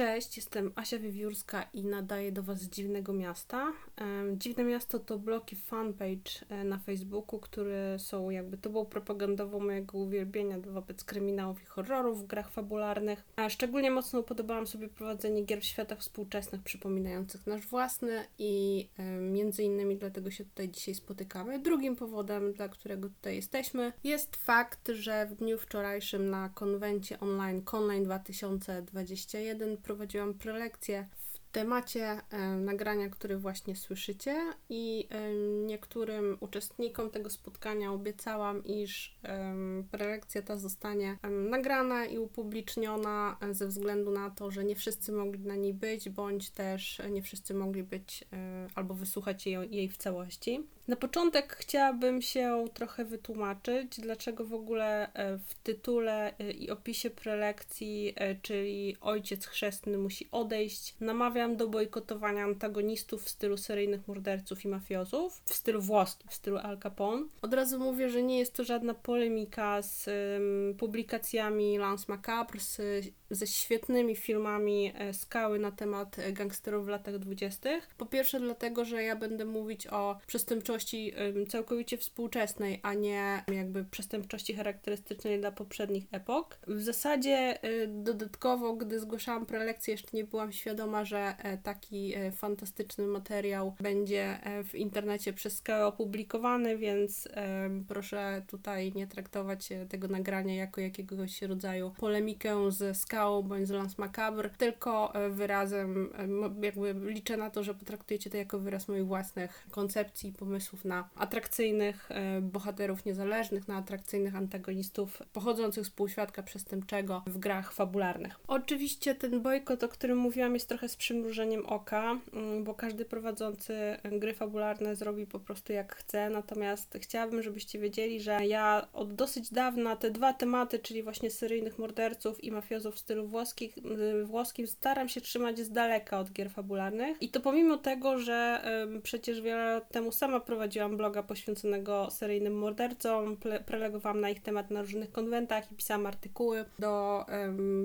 Cześć, jestem Asia Wiewiórska i nadaję do Was z Dziwnego Miasta. Dziwne Miasto to bloki fanpage e, na Facebooku, które są jakby tubą propagandową mojego uwielbienia wobec kryminałów i horrorów w grach fabularnych. A szczególnie mocno podobałam sobie prowadzenie gier w światach współczesnych przypominających nasz własny i między innymi dlatego się tutaj dzisiaj spotykamy. Drugim powodem, dla którego tutaj jesteśmy jest fakt, że w dniu wczorajszym na konwencie online Conline 2021 prowadziłam prelekcję temacie nagrania, które właśnie słyszycie i niektórym uczestnikom tego spotkania obiecałam, iż prelekcja ta zostanie nagrana i upubliczniona ze względu na to, że nie wszyscy mogli na niej być, bądź też nie wszyscy mogli być e, albo wysłuchać jej, jej w całości. Na początek chciałabym się trochę wytłumaczyć, dlaczego w ogóle e, w tytule e, i opisie prelekcji, czyli ojciec chrzestny musi odejść, namawiam do bojkotowania antagonistów w stylu seryjnych morderców i mafiozów, w stylu włoskim, w stylu Al Capone. Od razu mówię, że nie jest to żadna polemika z um, publikacjami Lance Macabre, z, ze świetnymi filmami Skały na temat gangsterów w latach dwudziestych. Po pierwsze dlatego, że ja będę mówić o przestępczości przestępczości całkowicie współczesnej, a nie jakby przestępczości charakterystycznej dla poprzednich epok. W zasadzie y, dodatkowo, gdy zgłaszałam prelekcję, jeszcze nie byłam świadoma, że e, taki e, fantastyczny materiał będzie e, w internecie przez skałę opublikowany, więc proszę tutaj nie traktować tego nagrania jako jakiegoś rodzaju polemikę ze skałą bądź z Lance Macabre, tylko wyrazem, jakby liczę na to, że potraktujecie to jako wyraz moich własnych koncepcji i pomysłów na atrakcyjnych bohaterów niezależnych, na atrakcyjnych antagonistów pochodzących z półświadka przestępczego w grach fabularnych. Oczywiście ten bojkot, o którym mówiłam, jest trochę z przymrużeniem oka, mm, bo każdy prowadzący gry fabularne zrobi po prostu jak chce, natomiast chciałabym, żebyście wiedzieli, że ja od dosyć dawna te dwa tematy, czyli właśnie seryjnych morderców i mafiozów w stylu włoskich, y, włoskim, staram się trzymać z daleka od gier fabularnych i to pomimo tego, że przecież wiele lat temu sama prowadziłam bloga poświęconego seryjnym mordercom, prelegowałam na ich temat na różnych konwentach i pisałam artykuły do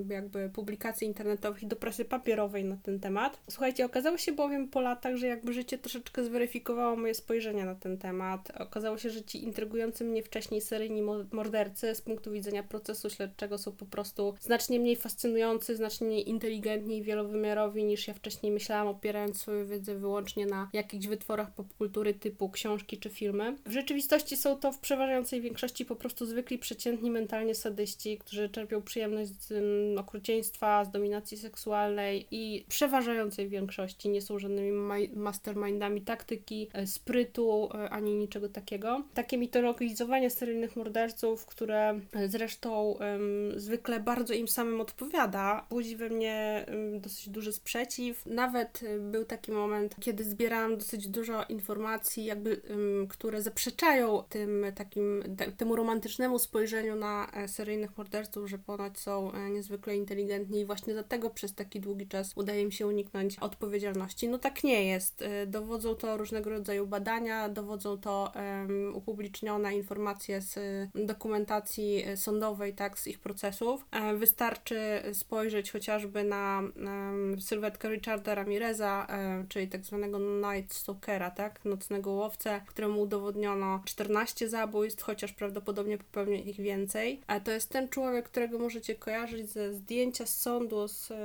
jakby publikacji internetowych i do prasy papierowej na ten temat. Słuchajcie, okazało się bowiem po latach, że jakby życie troszeczkę zweryfikowało moje spojrzenie na ten temat. Okazało się, że ci intrygujący mnie wcześniej seryjni mordercy z punktu widzenia procesu śledczego są po prostu znacznie mniej fascynujący, znacznie mniej inteligentni i wielowymiarowi niż ja wcześniej myślałam, opierając swoją wiedzę wyłącznie na jakichś wytworach popkultury typu książki czy filmy. W rzeczywistości są to w przeważającej większości po prostu zwykli, przeciętni mentalnie sadyści, którzy czerpią przyjemność z um, okrucieństwa, z dominacji seksualnej i przeważającej większości nie są żadnymi mastermindami taktyki, e, sprytu e, ani niczego takiego. Takie mitologizowanie seryjnych morderców, które e, zresztą um, zwykle bardzo im samym odpowiada, budzi we mnie um, dosyć duży sprzeciw. Nawet był taki moment, kiedy zbierałam dosyć dużo informacji, jakby które zaprzeczają tym takim, temu romantycznemu spojrzeniu na seryjnych morderców, że ponoć są niezwykle inteligentni i właśnie dlatego przez taki długi czas udaje mi się uniknąć odpowiedzialności. No tak nie jest. E, dowodzą to różnego rodzaju badania, dowodzą to um, upublicznione informacje z dokumentacji sądowej, tak, z ich procesów. Wystarczy spojrzeć chociażby na um, sylwetkę Richarda Ramireza, um, czyli tak zwanego Night Stalkera, tak, nocnego łowcy, któremu udowodniono 14 zabójstw, chociaż prawdopodobnie popełnił ich więcej. A to jest ten człowiek, którego możecie kojarzyć ze zdjęcia z sądu z e,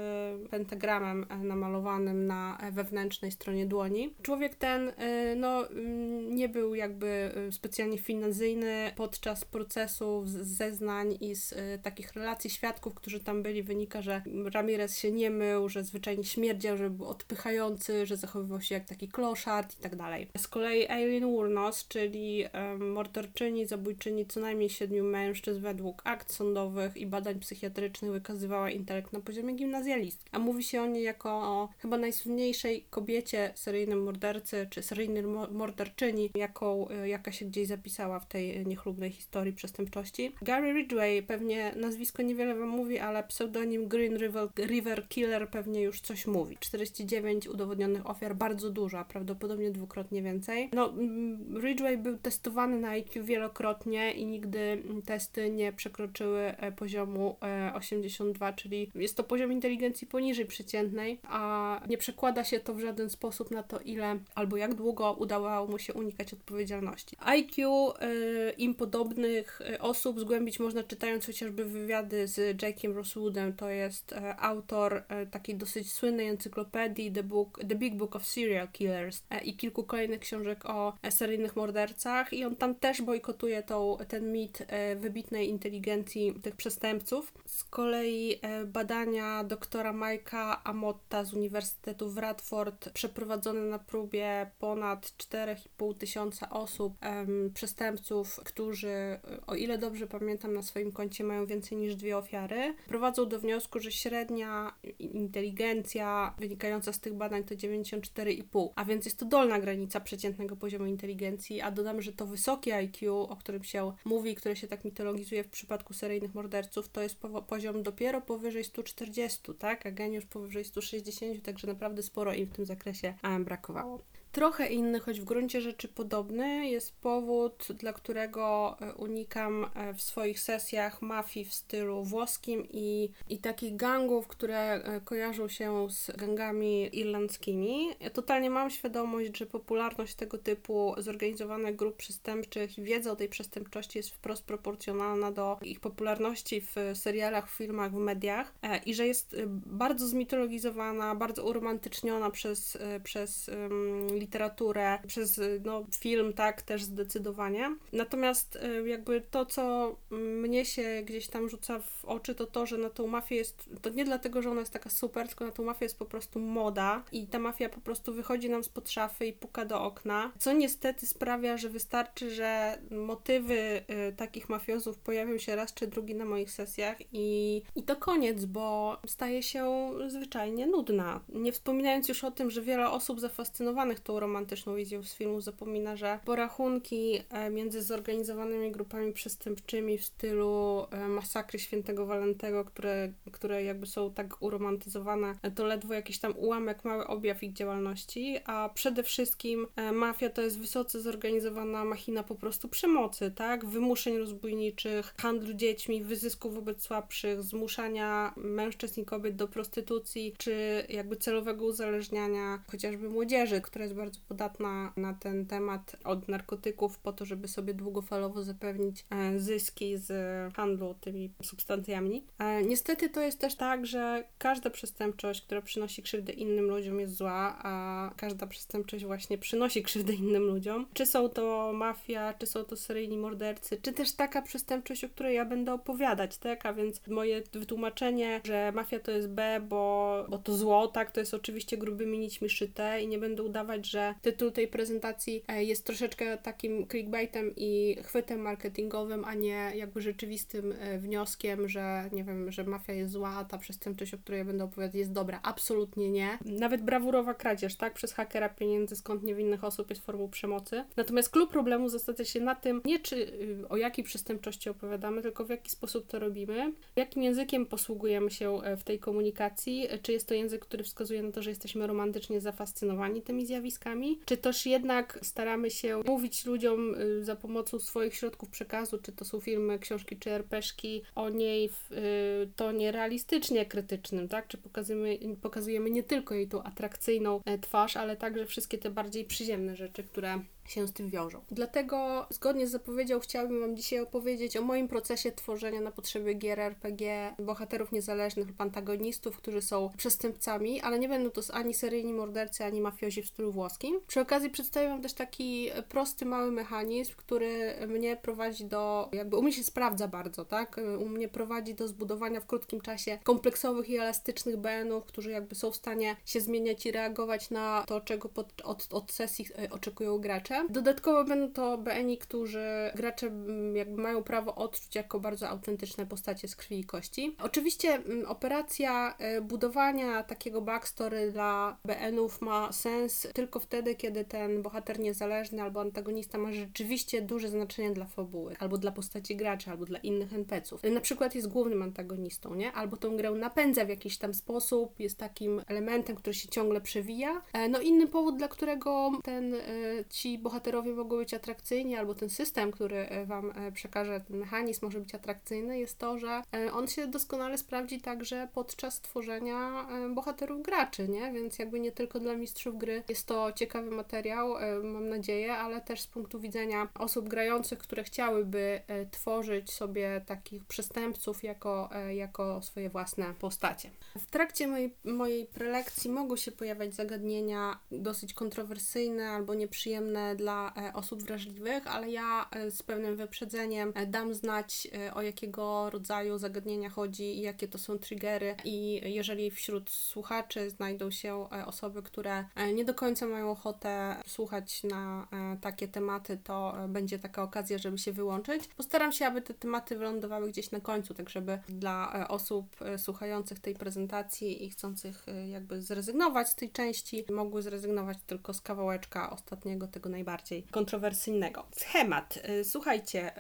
pentagramem e, namalowanym na wewnętrznej stronie dłoni. Człowiek ten e, no, mm, nie był jakby specjalnie financyjny podczas procesów, zeznań i z takich relacji świadków, którzy tam byli, wynika, że Ramirez się nie mył, że zwyczajnie śmierdział, że był odpychający, że zachowywał się jak taki kloszard i tak dalej. Z kolei Eileen Wurnos, czyli morderczyni, zabójczyni co najmniej siedmiu mężczyzn według akt sądowych i badań psychiatrycznych wykazywała intelekt na poziomie gimnazjalistki. A mówi się o niej jako o chyba najsłynniejszej kobiecie seryjnym mordercy, czy seryjnej morderczyni, jaką, jaka się gdzieś zapisała w tej niechlubnej historii przestępczości. Gary Ridgway, pewnie nazwisko niewiele wam mówi, ale pseudonim Green River, River Killer pewnie już coś mówi. 49 udowodnionych ofiar, bardzo dużo, a prawdopodobnie dwukrotnie więcej. No, Ridgway był testowany na IQ wielokrotnie i nigdy testy nie przekroczyły e, poziomu 82, e, czyli jest to poziom inteligencji poniżej przeciętnej, a nie przekłada się to w żaden sposób na to, ile albo jak długo udało mu się unikać odpowiedzialności. IQ y, im podobnych osób zgłębić można czytając chociażby wywiady z Jake'iem Rosewoodem, to jest y, autor y, takiej dosyć słynnej encyklopedii The, Book, The Big Book of Serial Killers i kilku kolejnych książek o seryjnych mordercach i on tam też bojkotuje tą, ten mit wybitnej inteligencji tych przestępców. Z kolei badania doktora Mike'a Amotta z Uniwersytetu w Radford przeprowadzone na próbie ponad 4,5 tysiąca osób, przestępców, którzy, o ile dobrze pamiętam, na swoim koncie mają więcej niż dwie ofiary, prowadzą do wniosku, że średnia inteligencja wynikająca z tych badań to 94,5, a więc jest to dolna granica przeciętnego poziomu inteligencji, a dodam, że to wysokie IQ, o którym się mówi, które się tak mitologizuje w przypadku seryjnych morderców, to jest poziom dopiero powyżej 140, tak, a geniusz powyżej 160, także naprawdę sporo im w tym zakresie brakowało. Trochę inny, choć w gruncie rzeczy podobny, jest powód, dla którego e, unikam e, w swoich sesjach mafii w stylu włoskim i, i takich gangów, które e, kojarzą się z gangami irlandzkimi. Ja totalnie mam świadomość, że popularność tego typu zorganizowanych grup przestępczych i wiedza o tej przestępczości jest wprost proporcjonalna do ich popularności w serialach, w filmach, w mediach i że jest bardzo zmitologizowana, bardzo uromantyczniona przez, przez um, literaturę, przez no, film, tak, też zdecydowanie. Natomiast y, jakby to, co mnie się gdzieś tam rzuca w oczy, to to, że na tą mafię jest, to nie dlatego, że ona jest taka super, tylko na tą mafię jest po prostu moda i ta mafia po prostu wychodzi nam spod szafy i puka do okna, co niestety sprawia, że wystarczy, że motywy y, takich mafiozów pojawią się raz czy drugi na moich sesjach i, i to koniec, bo staje się zwyczajnie nudna. Nie wspominając już o tym, że wiele osób zafascynowanych tą romantyczną wizją z filmu zapomina, że porachunki e, między zorganizowanymi grupami przestępczymi w stylu e, masakry świętego Walentego, które, które jakby są tak uromantyzowane, to ledwo jakiś tam ułamek, mały objaw ich działalności, a przede wszystkim e, mafia to jest wysoce zorganizowana machina po prostu przemocy, tak? Wymuszeń rozbójniczych, handlu dziećmi, wyzysku wobec słabszych, zmuszania mężczyzn i kobiet do prostytucji, czy jakby celowego uzależniania chociażby młodzieży, która jest bardzo podatna na ten temat od narkotyków po to, żeby sobie długofalowo zapewnić e, zyski z handlu tymi substancjami. E, niestety to jest też tak, że każda przestępczość, która przynosi krzywdę innym ludziom jest zła, a każda przestępczość właśnie przynosi krzywdę innym ludziom. Czy są to mafia, czy są to seryjni mordercy, czy też taka przestępczość, o której ja będę opowiadać, tak? A więc moje wytłumaczenie, że mafia to jest B, bo, bo to zło, tak? To jest oczywiście grubymi nićmi szyte i nie będę udawać, że tytuł tej prezentacji e, jest troszeczkę takim clickbaitem i chwytem marketingowym, a nie jakby rzeczywistym e, wnioskiem, że nie wiem, że mafia jest zła, a ta przestępczość, o której ja będę opowiadać jest dobra. Absolutnie nie. Nawet brawurowa kradzież, tak? Przez hakera pieniędzy skąd niewinnych osób jest formą przemocy. Natomiast klub problemu zasadza się na tym, nie czy y, o jakiej przestępczości opowiadamy, tylko w jaki sposób to robimy, jakim językiem posługujemy się e, w tej komunikacji, czy jest to język, który wskazuje na to, że jesteśmy romantycznie zafascynowani tymi zjawiskami, czy też jednak staramy się mówić ludziom y, za pomocą swoich środków przekazu, czy to są filmy, książki, czy RPszki, o niej w y, tonie realistycznie krytycznym, tak? Czy pokazujemy, pokazujemy nie tylko jej tą atrakcyjną e, twarz, ale także wszystkie te bardziej przyziemne rzeczy, które się z tym wiążą. Dlatego, zgodnie z zapowiedzią, chciałabym Wam dzisiaj opowiedzieć o moim procesie tworzenia na potrzeby gier RPG bohaterów niezależnych lub antagonistów, którzy są przestępcami, ale nie będą to ani seryjni mordercy, ani mafiozi w stylu włoskim. Przy okazji przedstawię Wam też taki prosty, mały mechanizm, który mnie prowadzi do, jakby u mnie się sprawdza bardzo, tak? U mnie prowadzi do zbudowania w krótkim czasie kompleksowych i elastycznych BN-ów, którzy jakby są w stanie się zmieniać i reagować na to, czego pod, od, od sesji e, oczekują gracze. Dodatkowo będą to BNI, którzy gracze mm, jakby mają prawo odczuć jako bardzo autentyczne postacie z krwi i kości. Oczywiście mm, operacja e, budowania takiego backstory dla BN-ów ma sens tylko wtedy, kiedy ten bohater niezależny albo antagonista ma rzeczywiście duże znaczenie dla fabuły, albo dla postaci graczy, albo dla innych NPC-ów. Na przykład jest głównym antagonistą, nie? Albo tą grę napędza w jakiś tam sposób, jest takim elementem, który się ciągle przewija. E, no inny powód, dla którego ten, e, ci bohaterowie mogą być atrakcyjni, albo ten system, który e, Wam przekaże, ten mechanizm może być atrakcyjny, jest to, że on się doskonale sprawdzi także podczas tworzenia bohaterów graczy, nie? Więc jakby nie tylko dla mistrzów gry jest to ciekawy materiał, mam nadzieję, ale też z punktu widzenia osób grających, które chciałyby tworzyć sobie takich przestępców jako, jako swoje własne postacie. W trakcie mojej, mojej prelekcji mogą się pojawiać zagadnienia dosyć kontrowersyjne albo nieprzyjemne dla e, osób wrażliwych, ale ja e, z pewnym wyprzedzeniem e, dam znać o jakiego rodzaju zagadnienia chodzi i jakie to są triggery i jeżeli wśród słuchaczy znajdą się osoby, które nie do końca mają ochotę słuchać na takie tematy, to będzie taka okazja, żeby się wyłączyć. Postaram się, aby te tematy wylądowały gdzieś na końcu, tak żeby dla osób słuchających tej prezentacji i chcących jakby zrezygnować z tej części, mogły zrezygnować tylko z kawałeczka ostatniego, tego najbardziej kontrowersyjnego. Schemat. Y, słuchajcie,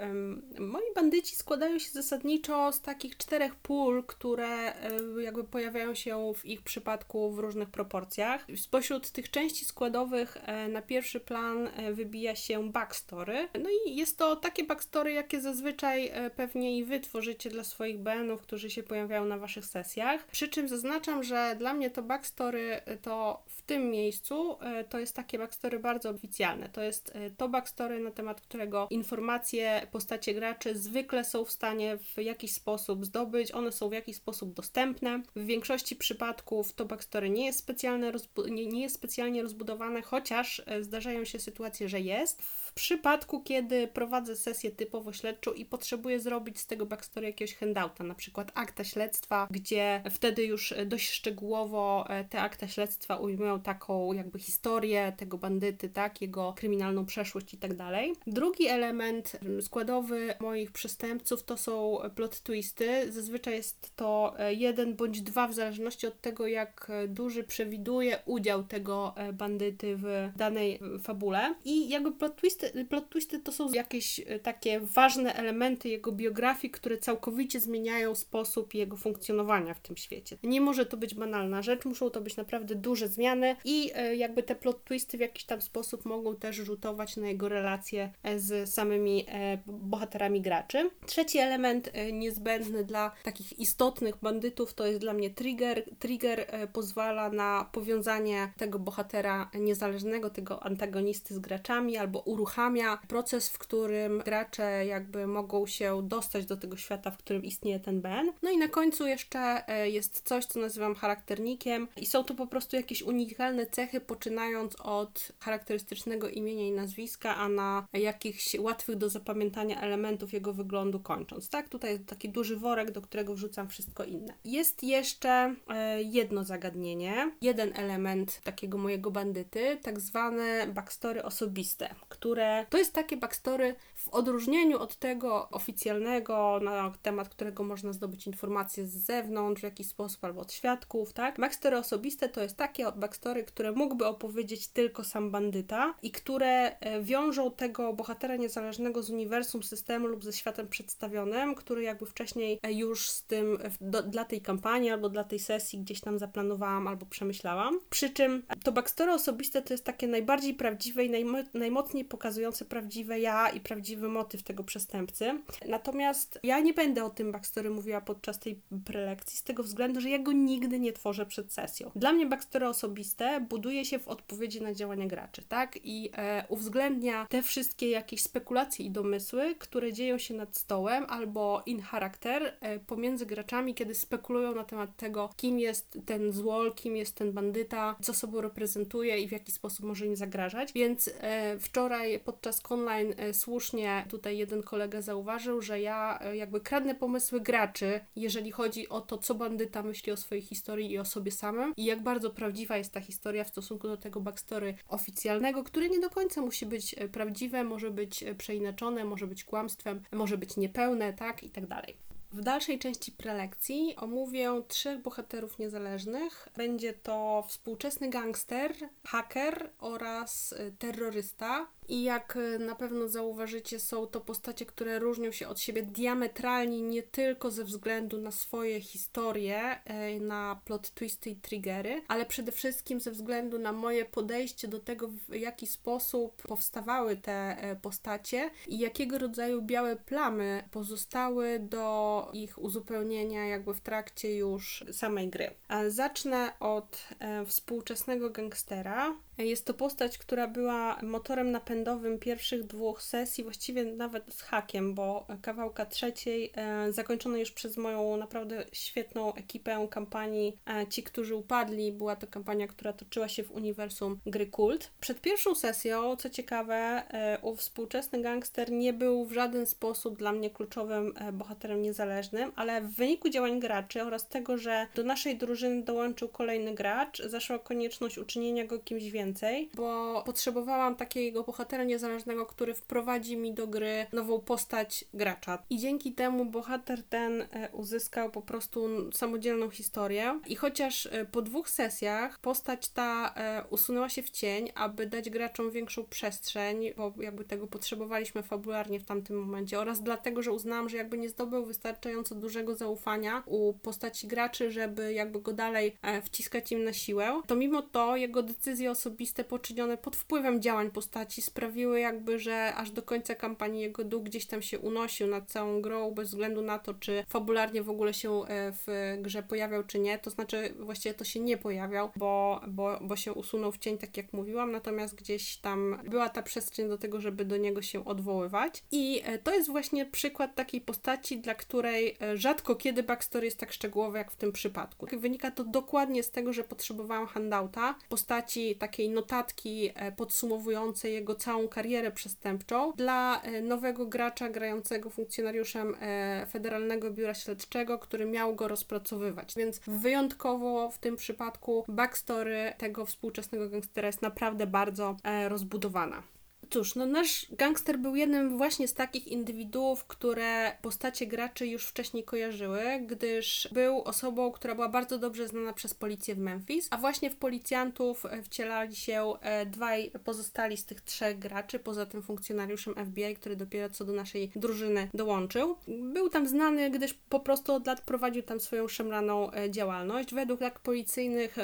moi bandyci składają się zasadniczo z takich czterech pól, które y, jakby pojawiają się w ich przypadku w różnych proporcjach. Spośród tych części składowych e, na pierwszy plan e, wybija się backstory. No i jest to takie backstory, jakie zazwyczaj e, pewnie i wy tworzycie dla swoich benów, którzy się pojawiają na waszych sesjach. Przy czym zaznaczam, że dla mnie to backstory to w tym miejscu to jest takie backstory bardzo oficjalne. To jest e, to backstory, na temat którego informacje postacie graczy zwykle są w stanie w jakiś sposób zdobyć, one są w jakiś sposób dostępne. W większości przypadków to backstory nie jest, specjalne, nie, jest specjalnie rozbudowane, chociaż e, zdarzają się sytuacje, że jest. W przypadku, kiedy prowadzę sesję typowo śledczą i potrzebuję zrobić z tego backstory jakiegoś handouta, na przykład akta śledztwa, gdzie wtedy już dość szczegółowo te akta śledztwa ujmują taką jakby historię tego bandyty, tak, jego kryminalną przeszłość i tak dalej. Drugi element składowy moich przestępców to są plot twisty. Zazwyczaj jest to e, jeden bądź dwa w zależności od tego, jak duży przewiduje udział tego e, bandyty w danej fabule. I jakby plot twisty, plot twisty to są jakieś e, takie ważne elementy jego biografii, które całkowicie zmieniają sposób jego funkcjonowania w tym świecie. Nie może to być banalna rzecz, muszą to być naprawdę duże zmiany i e, jakby te plot twisty w jakiś tam sposób mogą też rzutować na jego relacje e, z samymi e, bohaterami graczy. Trzeci element niezbędny dla takich istotnych bandytów to jest dla mnie trigger. Trigger pozwala na powiązanie tego bohatera niezależnego, tego antagonisty z graczami albo uruchamia proces, w którym gracze jakby mogą się dostać do tego świata, w którym istnieje ten Ben. No i na końcu jeszcze jest coś, co nazywam charakternikiem i są to po prostu jakieś unikalne cechy, poczynając od charakterystycznego imienia i nazwiska, a na jakichś łatwych do zapamiętania elementów jego wyglądu kończąc. Tak, tutaj jest taki duży worek, do którego wrzucam wszystko inne. Jest jeszcze e, jedno zagadnienie, jeden element takiego mojego bandyty, tak zwane backstory osobiste, które to jest takie backstory w odróżnieniu od tego oficjalnego, na temat którego można zdobyć informacje z zewnątrz w jakiś sposób albo od świadków, tak? Backstory osobiste to jest takie backstory, które mógłby opowiedzieć tylko sam bandyta i które e, wiążą tego bohatera niezależnego z uniwersum, systemu lub ze światem przedstawionym, który jakby wcześniej e, już z tym do, dla tej kampanii albo dla tej sesji gdzieś tam zaplanowałam albo przemyślałam. Przy czym to backstory osobiste to jest takie najbardziej prawdziwe i najmo, najmocniej pokazujące prawdziwe ja i prawdziwy motyw tego przestępcy. Natomiast ja nie będę o tym backstory mówiła podczas tej prelekcji z tego względu, że ja go nigdy nie tworzę przed sesją. Dla mnie backstory osobiste buduje się w odpowiedzi na działania graczy, tak? I e, uwzględnia te wszystkie jakieś spekulacje i domysły, które dzieją się nad stołem albo in charakter e, pomiędzy graczami, kiedy spekulują na temat tego, kim jest ten złol, kim jest ten bandyta, co sobą reprezentuje i w jaki sposób może im zagrażać. Więc e, wczoraj podczas online e, słusznie tutaj jeden kolega zauważył, że ja e, jakby kradnę pomysły graczy, jeżeli chodzi o to, co bandyta myśli o swojej historii i o sobie samym i jak bardzo prawdziwa jest ta historia w stosunku do tego backstory oficjalnego, który nie do końca musi być prawdziwe, może być przeinaczone, może być kłamstwem, może być niepełne, tak i tak dalej. W dalszej części prelekcji omówię trzech bohaterów niezależnych. Będzie to współczesny gangster, haker oraz terrorysta. I jak e, na pewno zauważycie, są to postacie, które różnią się od siebie diametralnie, nie tylko ze względu na swoje historie, e, na plot twisty i triggery, ale przede wszystkim ze względu na moje podejście do tego, w jaki sposób powstawały te e, postacie i jakiego rodzaju białe plamy pozostały do ich uzupełnienia, jakby w trakcie już samej gry. Zacznę od współczesnego gangstera. Jest to postać, która była motorem napędowym pierwszych dwóch sesji, właściwie nawet z hakiem, bo kawałka trzeciej e, zakończona już przez moją naprawdę świetną ekipę kampanii e, Ci, którzy upadli. Była to kampania, która toczyła się w uniwersum gry Kult. Przed pierwszą sesją, co ciekawe, e, ów współczesny gangster nie był w żaden sposób dla mnie kluczowym e, bohaterem niezależnym, ale w wyniku działań graczy oraz tego, że do naszej drużyny dołączył kolejny gracz, zaszła konieczność uczynienia go kimś więcej, bo potrzebowałam takiego bohatera niezależnego, który wprowadzi mi do gry nową postać gracza. I dzięki temu bohater ten e, uzyskał po prostu samodzielną historię. I chociaż e, po dwóch sesjach postać ta e, usunęła się w cień, aby dać graczom większą przestrzeń, bo jakby tego potrzebowaliśmy fabularnie w tamtym momencie, oraz dlatego, że uznałam, że jakby nie zdobył wystarczająco dużego zaufania u postaci graczy, żeby jakby go dalej wciskać im na siłę, to mimo to jego decyzje osobiste poczynione pod wpływem działań postaci sprawiły jakby, że aż do końca kampanii jego duch gdzieś tam się unosił nad całą grą, bez względu na to, czy fabularnie w ogóle się e, w grze pojawiał, czy nie. To znaczy, właściwie to się nie pojawiał, bo, bo, bo się usunął w cień, tak jak mówiłam, natomiast gdzieś tam była ta przestrzeń do tego, żeby do niego się odwoływać. I e, to jest właśnie przykład takiej postaci, dla której e, rzadko kiedy backstory jest tak szczegółowe, jak w tym przypadku. Wynika to dokładnie z tego, że potrzebowałam handouta, postaci takiej notatki e, podsumowujące jego całą karierę przestępczą dla e, nowego gracza grającego funkcjonariuszem e, Federalnego Biura Śledczego, który miał go rozpracowywać. Więc wyjątkowo w tym przypadku backstory tego współczesnego gangstera jest naprawdę bardzo rozbudowana. Cóż, no nasz gangster był jednym właśnie z takich indywiduów, które postacie graczy już wcześniej kojarzyły, gdyż był osobą, która była bardzo dobrze znana przez policję w Memphis, a właśnie w policjantów e, wcielali się e, dwaj pozostali z tych trzech graczy, poza tym funkcjonariuszem FBI, który dopiero co do naszej drużyny dołączył. Był tam znany, gdyż po prostu od lat prowadził tam swoją szemraną e, działalność. Według akt policyjnych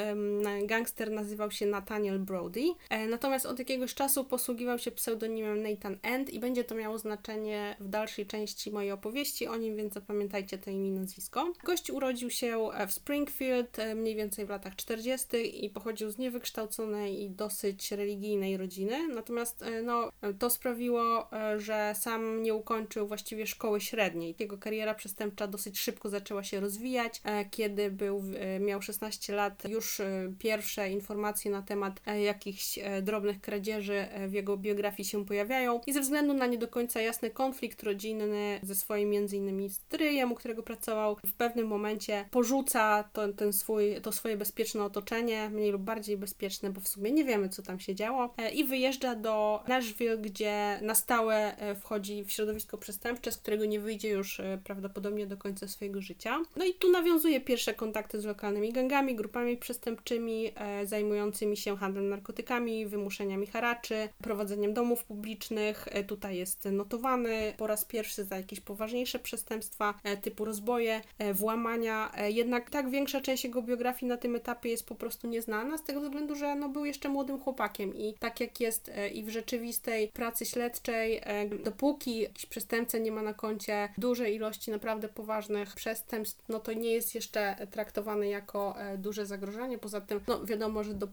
gangster nazywał się Nathaniel Brody, natomiast od jakiegoś czasu posługiwał się pseudonimem Nathan End i będzie to miało znaczenie w dalszej części mojej opowieści o nim, więc zapamiętajcie to imię i nazwisko. Gość urodził się w Springfield e, mniej więcej w latach 40. i pochodził z niewykształconej i dosyć religijnej rodziny, natomiast e, no, to sprawiło, e, że sam nie ukończył właściwie szkoły średniej. Jego kariera przestępcza dosyć szybko zaczęła się rozwijać. Kiedy był, miał 16 lat, już pierwsze informacje na temat jakichś drobnych kradzieży w jego biografii biografii się pojawiają i ze względu na nie do końca jasny konflikt rodzinny ze swoim między innymi stryjem, u którego pracował, w pewnym momencie porzuca to, ten swój, to swoje bezpieczne otoczenie, mniej lub bardziej bezpieczne, bo w sumie nie wiemy, co tam się działo, e, i wyjeżdża do Nashville, gdzie na stałe e, wchodzi w środowisko przestępcze, z którego nie wyjdzie już e, prawdopodobnie do końca swojego życia. No i tu nawiązuje pierwsze kontakty z lokalnymi gangami, grupami przestępczymi zajmującymi się handlem narkotykami, wymuszeniami haraczy, prowadzeniem domów publicznych. E, tutaj jest notowany po raz pierwszy za jakieś poważniejsze przestępstwa e, typu rozboje, e, włamania. Jednak tak większa część jego biografii na tym etapie jest po prostu nieznana z tego względu, że no, był jeszcze młodym chłopakiem i tak jak jest i w rzeczywistej pracy śledczej, dopóki jakiś przestępca nie ma na koncie dużej ilości naprawdę poważnych przestępstw, no to nie jest jeszcze traktowany jako duże zagrożenie. Poza tym, no wiadomo, że do,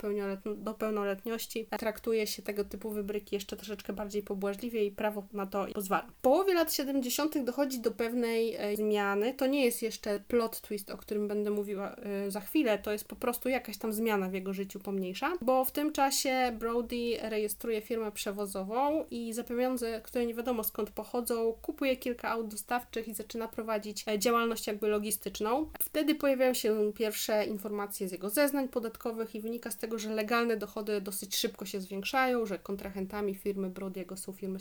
do pełnoletności traktuje się tego typu wybryki jeszcze troszeczkę bardziej pobłażliwie i prawo na to pozwala. W połowie lat 70. dochodzi do pewnej e, zmiany. To nie jest jeszcze plot twist, o którym będę mówiła e, za chwilę, to jest po prostu jakaś tam zmiana w jego życiu pomniejsza, bo w tym czasie Brody rejestruje firmę przewozową i za pieniądze, które nie wiadomo skąd pochodzą, kupuje kilka aut dostawczych i zaczyna prowadzić e, działalność jakby logistyczną. Wtedy pojawiają się pierwsze informacje z jego zeznań podatkowych i wynika z tego, że legalne dochody dosyć szybko się zwiększają, że kontrahentami firmy Brody'ego są firmy,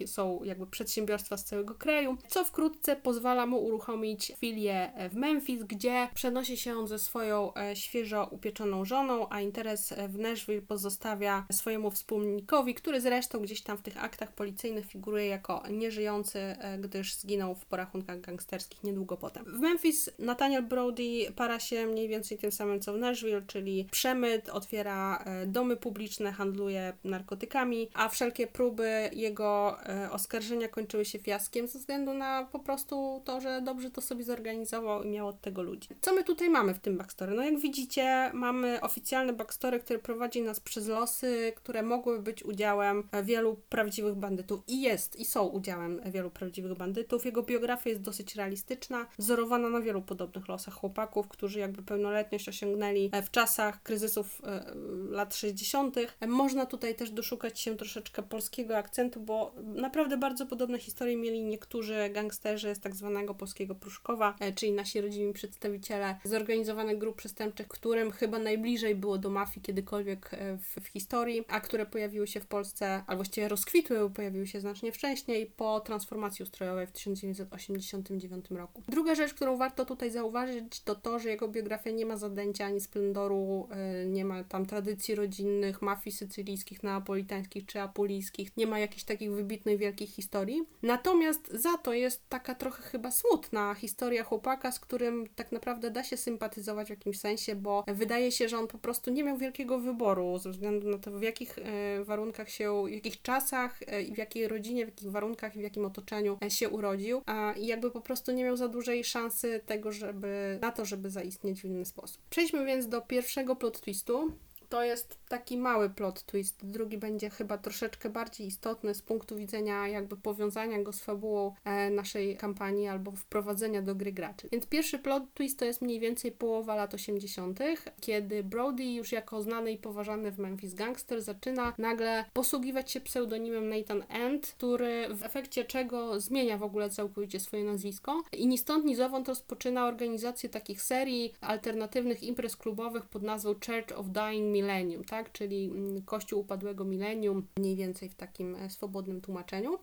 e, są jakby przedsiębiorstwa z całego kraju, co wkrótce pozwala mu uruchomić filię w Memphis, gdzie przenosi się on ze swoją e, świeżo upieczoną żoną, a interes w Nashville pozostawia swojemu wspólnikowi, który zresztą gdzieś tam w tych aktach policyjnych figuruje jako nieżyjący, e, gdyż zginął w porachunkach gangsterskich niedługo potem. W Memphis Nathaniel Brody para się mniej więcej tym samym co w Nashville, czyli przemyt, otwiera e, domy publiczne, handluje narkotykami, a wszelkie próby jego e, oskarżenia kończyły się fiaskiem ze względu na po prostu to, że dobrze to sobie zorganizował i miał od tego ludzi. Co my tutaj mamy w tym backstory? No jak widzicie, mamy oficjalne backstory, które prowadzi nas przez losy, które mogły być udziałem wielu prawdziwych bandytów i jest, i są udziałem wielu prawdziwych bandytów. Jego biografia jest dosyć realistyczna, wzorowana na wielu podobnych losach chłopaków, którzy jakby pełnoletność osiągnęli w czasach kryzysów e, lat 60. Można tutaj też doszukać się troszeczkę polskiego akcentu, bo naprawdę bardzo podobne historie mieli niektórzy gangsterzy z tak zwanego polskiego Pruszkowa, e, czyli nasi rodzimi przedstawiciele zorganizowanych grup przestępczych, którym chyba najbliżej było do mafii kiedykolwiek e, w, w historii, a które pojawiły się w Polsce, albo właściwie rozkwitły, pojawiły się znacznie wcześniej, po transformacji ustrojowej w 1989 roku. Druga rzecz, którą warto tutaj zauważyć, to to, że jego biografia nie ma zadęcia ani splendoru, e, nie ma tam tradycji rodzinnych, mafii sycylijskich, neapolitańskich czy apulijskich, nie ma jakichś takich wybitnych, wielkich historii. Natomiast za to jest taka trochę chyba smutna historia chłopaka, z którym tak naprawdę da się sympatyzować w jakimś sensie, bo wydaje się, że on po prostu nie miał wielkiego wyboru ze względu na to, w jakich e, warunkach się, w jakich czasach e, i w jakiej rodzinie, w jakich warunkach i w jakim otoczeniu e, się urodził, a jakby po prostu nie miał za dużej szansy tego, żeby na to, żeby zaistnieć w inny sposób. Przejdźmy więc do pierwszego plot twistu. To jest taki mały plot twist. Drugi będzie chyba troszeczkę bardziej istotny z punktu widzenia jakby powiązania go z fabułą e, naszej kampanii albo wprowadzenia do gry graczy. Więc pierwszy plot twist to jest mniej więcej połowa lat 80., kiedy Brody już jako znany i poważany w Memphis gangster zaczyna nagle posługiwać się pseudonimem Nathan End, który w efekcie czego zmienia w ogóle całkowicie swoje nazwisko i ni stąd ni zowąd rozpoczyna organizację takich serii alternatywnych imprez klubowych pod nazwą Church of Dying Millennium, tak? Tak? czyli mm, Kościół upadłego milenium, mniej więcej w takim e, swobodnym tłumaczeniu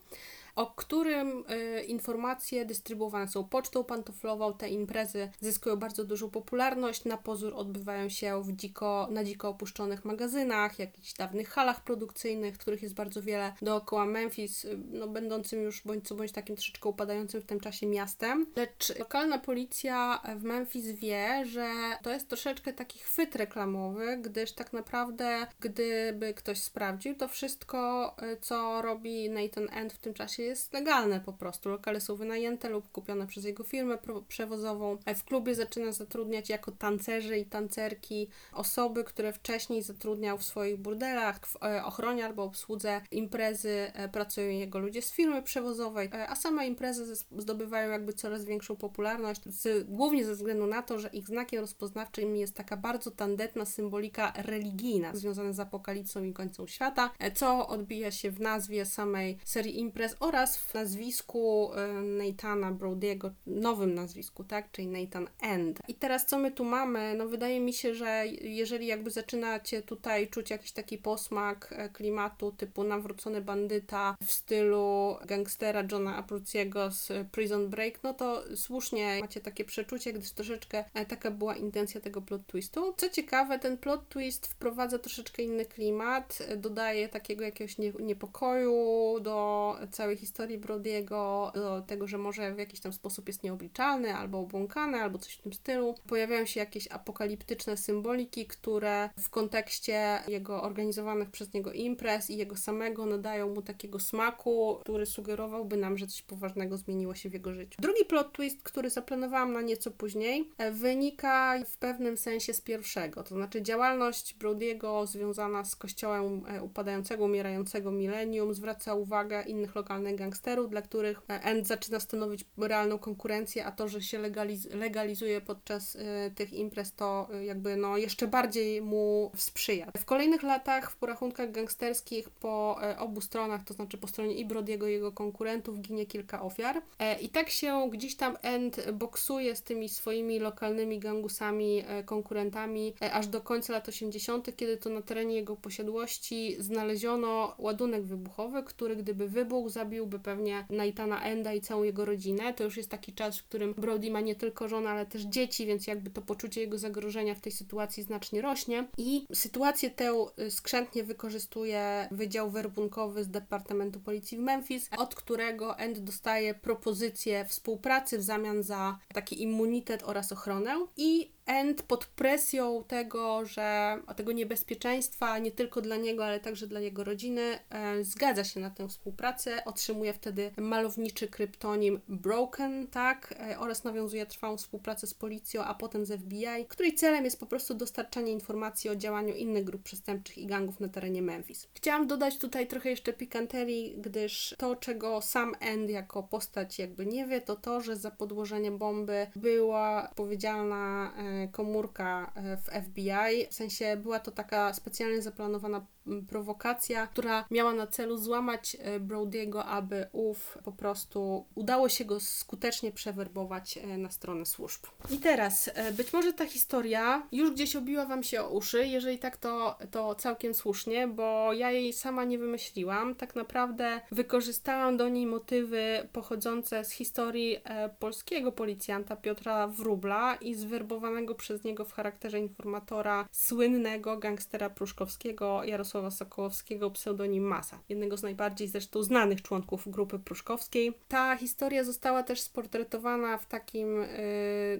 o którym y, informacje dystrybuowane są pocztą pantoflową. Te imprezy zyskują bardzo dużą popularność. Na pozór odbywają się w dziko, na dziko opuszczonych magazynach, jakichś dawnych halach produkcyjnych, których jest bardzo wiele dookoła Memphis, y, no, będącym już bądź co bądź takim troszeczkę upadającym w tym czasie miastem. Lecz lokalna policja w Memphis wie, że to jest troszeczkę taki chwyt reklamowy, gdyż tak naprawdę, gdyby ktoś sprawdził, to wszystko, y, co robi Nathan End w tym czasie jest legalne po prostu. Lokale są wynajęte lub kupione przez jego firmę przewozową. W klubie zaczyna zatrudniać jako tancerzy i tancerki osoby, które wcześniej zatrudniał w swoich burdelach, w e, ochronie albo obsłudze imprezy e, pracują jego ludzie z firmy przewozowej, e, a same imprezy zdobywają jakby coraz większą popularność, głównie ze względu na to, że ich znakiem rozpoznawczym jest taka bardzo tandetna symbolika religijna związana z apokalipsą i końcem świata, co odbija się w nazwie samej serii imprez oraz oraz w nazwisku y, Nathana Brody'ego, nowym nazwisku, tak, czyli Nathan End. I teraz co my tu mamy? No wydaje mi się, że jeżeli jakby zaczynacie tutaj czuć jakiś taki posmak e, klimatu typu nawrócony bandyta w stylu gangstera Johna Apruciego z Prison Break, no to słusznie macie takie przeczucie, gdyż troszeczkę e, taka była intencja tego plot twistu. Co ciekawe, ten plot twist wprowadza troszeczkę inny klimat, dodaje takiego jakiegoś niepokoju do całej historii Brody'ego, do tego, że może w jakiś tam sposób jest nieobliczalny, albo obłąkany, albo coś w tym stylu. Pojawiają się jakieś apokaliptyczne symboliki, które w kontekście jego organizowanych przez niego imprez i jego samego nadają mu takiego smaku, który sugerowałby nam, że coś poważnego zmieniło się w jego życiu. Drugi plot twist, który zaplanowałam na nieco później, wynika w pewnym sensie z pierwszego, to znaczy działalność Brody'ego związana z kościołem e, upadającego, umierającego milenium zwraca uwagę innych lokalnych gangsterów, dla których e, End zaczyna stanowić realną konkurencję, a to, że się legaliz legalizuje podczas tych imprez, to jakby no jeszcze bardziej mu sprzyja. W kolejnych latach w porachunkach gangsterskich po obu stronach, to znaczy po stronie i Brody'ego i jego konkurentów ginie kilka ofiar i tak się gdzieś tam End boksuje z tymi swoimi lokalnymi gangusami, e, konkurentami, e, aż do końca lat 80., kiedy to na terenie jego posiadłości znaleziono ładunek wybuchowy, który gdyby wybuchł, zabiłby pewnie Naitana Enda i całą jego rodzinę. To już jest taki czas, w którym Brody ma nie tylko żonę, ale też dzieci, więc jakby to poczucie jego zagrożenia w tej sytuacji znacznie rośnie. I sytuację tę y, skrzętnie wykorzystuje Wydział Werbunkowy z Departamentu Policji w Memphis, od którego End dostaje propozycję współpracy w zamian za taki immunitet oraz ochronę i End pod presją tego, że tego niebezpieczeństwa nie tylko dla niego, ale także dla jego rodziny, e, zgadza się na tę współpracę. Otrzymuje wtedy malowniczy kryptonim Broken, tak, e, oraz nawiązuje trwałą współpracę z policją, a potem z FBI, której celem jest po prostu dostarczanie informacji o działaniu innych grup przestępczych i gangów na terenie Memphis. Chciałam dodać tutaj trochę jeszcze pikanterii, gdyż to, czego sam End jako postać jakby nie wie, to to, że za podłożenie bomby była odpowiedzialna e, komórka e, w FBI. W sensie była to taka specjalnie zaplanowana prowokacja, która miała na celu złamać e, Brody'ego, aby ów po prostu udało się go skutecznie przewerbować e, na stronę służb. I teraz, być może ta historia już gdzieś obiła Wam się o uszy, jeżeli tak, to, to całkiem słusznie, bo ja jej sama nie wymyśliłam. Tak naprawdę wykorzystałam do niej motywy pochodzące z historii polskiego policjanta Piotra Wróbla i zwerbowanego przez niego w charakterze informatora słynnego gangstera pruszkowskiego Jarosława Sokołowskiego, pseudonim Masa, jednego z najbardziej zresztą znanych członków grupy pruszkowskiej. Ta historia została też sportretowana w takim yy,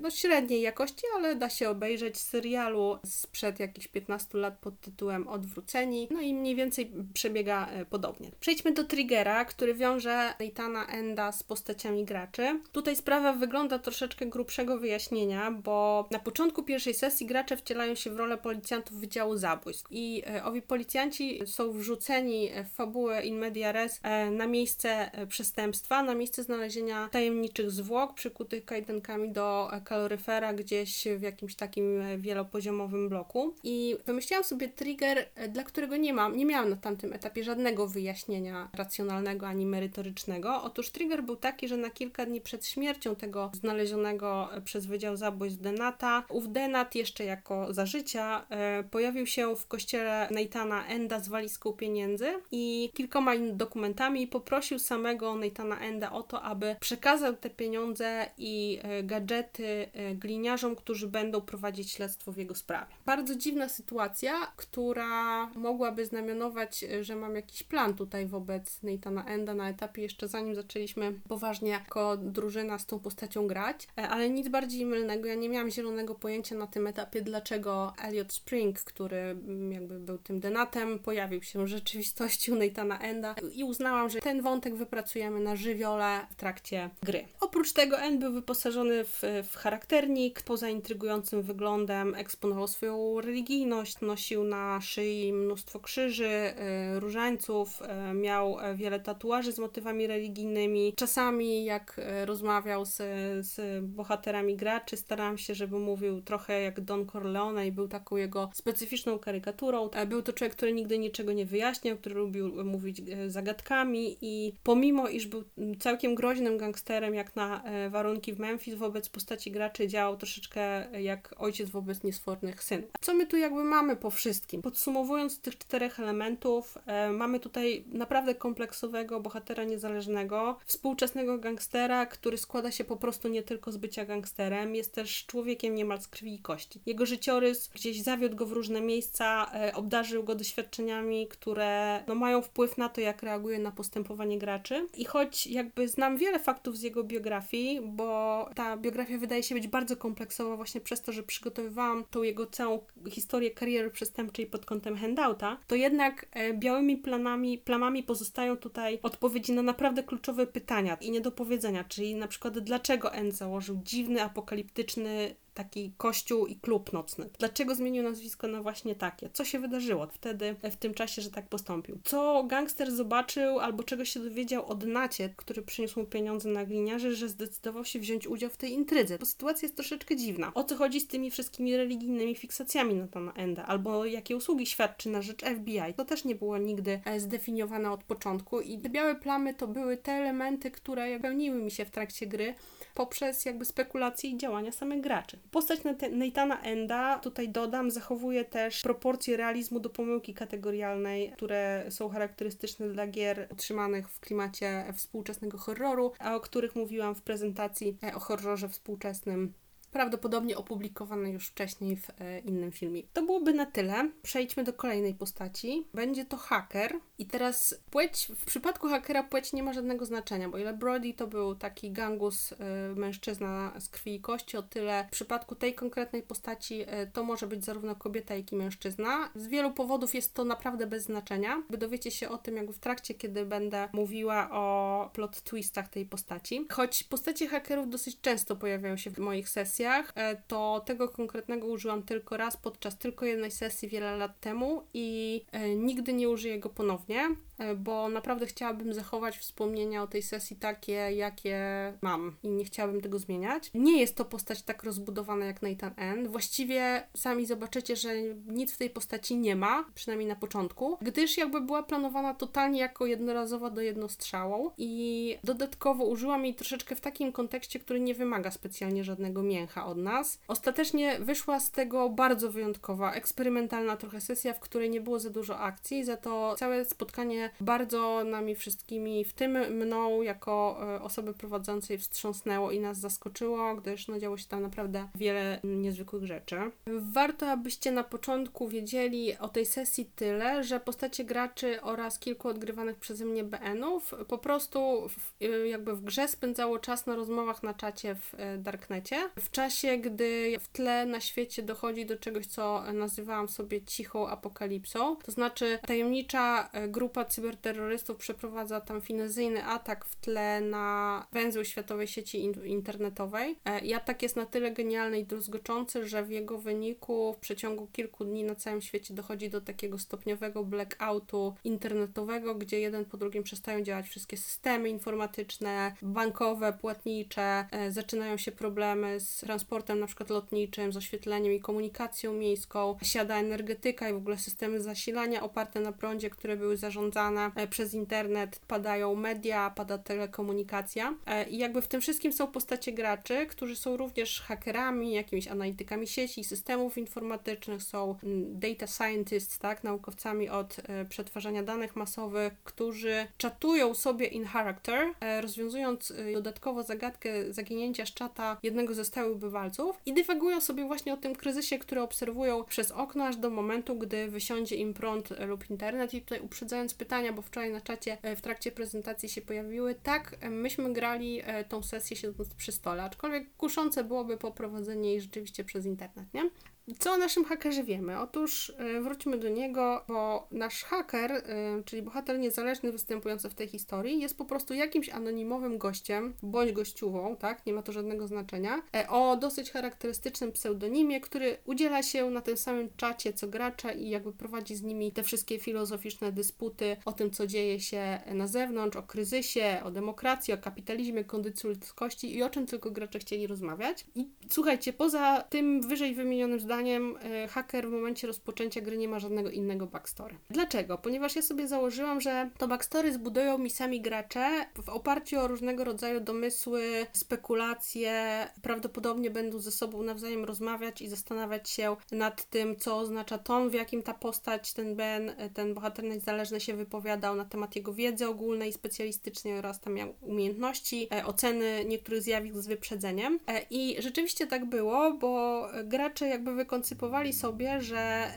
no średniej jakości, ale da się obejrzeć serialu sprzed jakichś 15 lat pod tytułem Odwróceni, no i mniej więcej przebiega yy, podobnie. Przejdźmy do Triggera, który wiąże Neitana Enda z postaciami graczy. Tutaj sprawa wygląda troszeczkę grubszego wyjaśnienia, bo na początku pierwszej sesji gracze wcielają się w rolę policjantów Wydziału Zabójstw i e, owi policjanci są wrzuceni w fabułę in media res e, na miejsce e, przestępstwa, na miejsce znalezienia tajemniczych zwłok przykutych kajdankami do kaloryfera gdzieś w jakimś takim wielopoziomowym bloku. I wymyśliłam sobie trigger, dla którego nie mam, nie miałam na tamtym etapie żadnego wyjaśnienia racjonalnego ani merytorycznego. Otóż trigger był taki, że na kilka dni przed śmiercią tego znalezionego przez Wydział Zabójstw Denata Ów Denat jeszcze jako za życia e, pojawił się w kościele Neitana Enda z walizką pieniędzy i kilkoma dokumentami i poprosił samego Neitana Enda o to, aby przekazał te pieniądze i e, gadżety e, gliniarzom, którzy będą prowadzić śledztwo w jego sprawie. Bardzo dziwna sytuacja, która mogłaby znamionować, że mam jakiś plan tutaj wobec Neitana Enda na etapie jeszcze zanim zaczęliśmy poważnie jako drużyna z tą postacią grać, ale nic bardziej mylnego. Ja nie miałam zielonego pojęcia na tym etapie, dlaczego Elliot Spring, który mm, jakby był tym denatem, pojawił się w rzeczywistości u Nathana Enda i uznałam, że ten wątek wypracujemy na żywiole w trakcie gry. Oprócz tego End był wyposażony w, w charakternik, poza intrygującym wyglądem eksponował swoją religijność, nosił na szyi mnóstwo krzyży, y, różańców, y, miał wiele tatuaży z motywami religijnymi. Czasami jak y, rozmawiał z, z bohaterami graczy, starałam się, żeby mówił mówił trochę jak Don Corleone i był taką jego specyficzną karykaturą. E, był to człowiek, który nigdy niczego nie wyjaśniał, który lubił mówić e, zagadkami i pomimo, iż był całkiem groźnym gangsterem jak na e, warunki w Memphis wobec postaci graczy działał troszeczkę jak ojciec wobec niesfornych synów. Co my tu jakby mamy po wszystkim? Podsumowując tych czterech elementów, mamy tutaj naprawdę kompleksowego bohatera niezależnego, współczesnego gangstera, który składa się po prostu nie tylko z bycia gangsterem, jest też człowiekiem niemal z krwi i kości. Jego życiorys gdzieś zawiódł go w różne miejsca, e, obdarzył go doświadczeniem doświadczeniami, które no, mają wpływ na to, jak reaguje na postępowanie graczy. I choć jakby znam wiele faktów z jego biografii, bo ta biografia wydaje się być bardzo kompleksowa właśnie przez to, że przygotowywałam tą jego całą historię kariery przestępczej pod kątem handouta, to jednak e, białymi planami, plamami pozostają tutaj odpowiedzi na naprawdę kluczowe pytania i niedopowiedzenia, czyli na przykład dlaczego N założył dziwny, apokaliptyczny taki kościół i klub nocny. Dlaczego zmienił nazwisko na właśnie takie? Co się wydarzyło wtedy, w tym czasie, że tak postąpił? Co gangster zobaczył albo czego się dowiedział od Nacie, który przyniósł mu pieniądze na gliniarzy, że zdecydował się wziąć udział w tej intrydze? Bo sytuacja jest troszeczkę dziwna. O co chodzi z tymi wszystkimi religijnymi fiksacjami Natana Enda? Albo jakie usługi świadczy na rzecz FBI? To też nie było nigdy e, zdefiniowane od początku i te białe plamy to były te elementy, które pełniły mi się w trakcie gry poprzez jakby spekulacje i działania samych graczy. Postać Nathana Enda, tutaj dodam, zachowuje też proporcje realizmu do pomyłki kategorialnej, które są charakterystyczne dla gier utrzymanych w klimacie współczesnego horroru, a o których mówiłam w prezentacji o horrorze współczesnym prawdopodobnie opublikowane już wcześniej w e, innym filmie. To byłoby na tyle. Przejdźmy do kolejnej postaci. Będzie to haker. I teraz płeć, w przypadku hakera płeć nie ma żadnego znaczenia, bo ile Brody to był taki gangus e, mężczyzna z krwi i kości, o tyle w przypadku tej konkretnej postaci e, to może być zarówno kobieta, jak i mężczyzna. Z wielu powodów jest to naprawdę bez znaczenia. Wy dowiecie się o tym jakby w trakcie, kiedy będę mówiła o plot twistach tej postaci. Choć postacie hakerów dosyć często pojawiają się w moich sesjach, sesjach, e, to tego konkretnego użyłam tylko raz podczas tylko jednej sesji wiele lat temu i e, nigdy nie użyję go ponownie. E, bo naprawdę chciałabym zachować wspomnienia o tej sesji takie, jakie mam i nie chciałabym tego zmieniać. Nie jest to postać tak rozbudowana jak Nathan N. Właściwie sami zobaczycie, że nic w tej postaci nie ma, przynajmniej na początku, gdyż jakby była planowana totalnie jako jednorazowa do jednostrzału i dodatkowo użyłam jej troszeczkę w takim kontekście, który nie wymaga specjalnie żadnego mięcha od nas. Ostatecznie wyszła z tego bardzo wyjątkowa, eksperymentalna trochę sesja, w której nie było za dużo akcji, za to całe spotkanie bardzo nami wszystkimi, w tym mną jako e, osoby prowadzącej wstrząsnęło i nas zaskoczyło, gdyż no, działo się tam naprawdę wiele niezwykłych rzeczy. Warto, abyście na początku wiedzieli o tej sesji tyle, że postacie graczy oraz kilku odgrywanych przeze mnie BN-ów po prostu w, e, jakby w grze spędzało czas na rozmowach na czacie w e, Darknecie. W czasie, gdy w tle na świecie dochodzi do czegoś, co nazywałam sobie cichą apokalipsą, to znaczy tajemnicza grupa cyberterrorystów przeprowadza tam finezyjny atak w tle na węzeł światowej sieci internetowej. E, I atak jest na tyle genialny i druzgoczący, że w jego wyniku w przeciągu kilku dni na całym świecie dochodzi do takiego stopniowego blackoutu internetowego, gdzie jeden po drugim przestają działać wszystkie systemy informatyczne, bankowe, płatnicze, e, zaczynają się problemy z transportem na przykład lotniczym, z oświetleniem i komunikacją miejską, siada energetyka i w ogóle systemy zasilania oparte na prądzie, które były zarządzane E, przez internet, padają media, pada telekomunikacja. E, i jakby w tym wszystkim są postacie graczy, którzy są również hakerami, jakimiś analitykami sieci, systemów informatycznych, są mm, data scientists, tak, naukowcami od e, przetwarzania danych masowych, którzy czatują sobie in character, rozwiązując dodatkowo zagadkę zaginięcia z czata jednego ze stałych bywalców i dywagują sobie właśnie o tym kryzysie, który obserwują przez okno aż do momentu, gdy wysiądzie im prąd lub internet i tutaj uprzedzając pytania, bo wczoraj na czacie e, w trakcie prezentacji się pojawiły. Tak, e, myśmy grali e, tą sesję siedząc przy stole, aczkolwiek kuszące byłoby poprowadzenie jej rzeczywiście przez internet, nie? Co o naszym hakerze wiemy? Otóż y, wróćmy do niego, bo nasz haker, y, czyli bohater niezależny występujący w tej historii, jest po prostu jakimś anonimowym gościem, bądź gościową, tak? Nie ma to żadnego znaczenia. E, o dosyć charakterystycznym pseudonimie, który udziela się na tym samym czacie co gracza i jakby prowadzi z nimi te wszystkie filozoficzne dysputy o tym, co dzieje się na zewnątrz, o kryzysie, o demokracji, o kapitalizmie, kondycji ludzkości i o czym tylko gracze chcieli rozmawiać. I słuchajcie, poza tym wyżej wymienionym zdaniem, zdaniem e, haker w momencie rozpoczęcia gry nie ma żadnego innego backstory. Dlaczego? Ponieważ ja sobie założyłam, że to backstory zbudują mi sami gracze w oparciu o różnego rodzaju domysły, spekulacje, prawdopodobnie będą ze sobą nawzajem rozmawiać i zastanawiać się nad tym, co oznacza ton, w jakim ta postać, ten Ben, e, ten bohater niezależny się wypowiadał na temat jego wiedzy ogólnej, specjalistycznej oraz tam miał umiejętności, e, oceny niektórych zjawisk z wyprzedzeniem. I rzeczywiście tak było, bo gracze jakby wykoncypowali sobie, że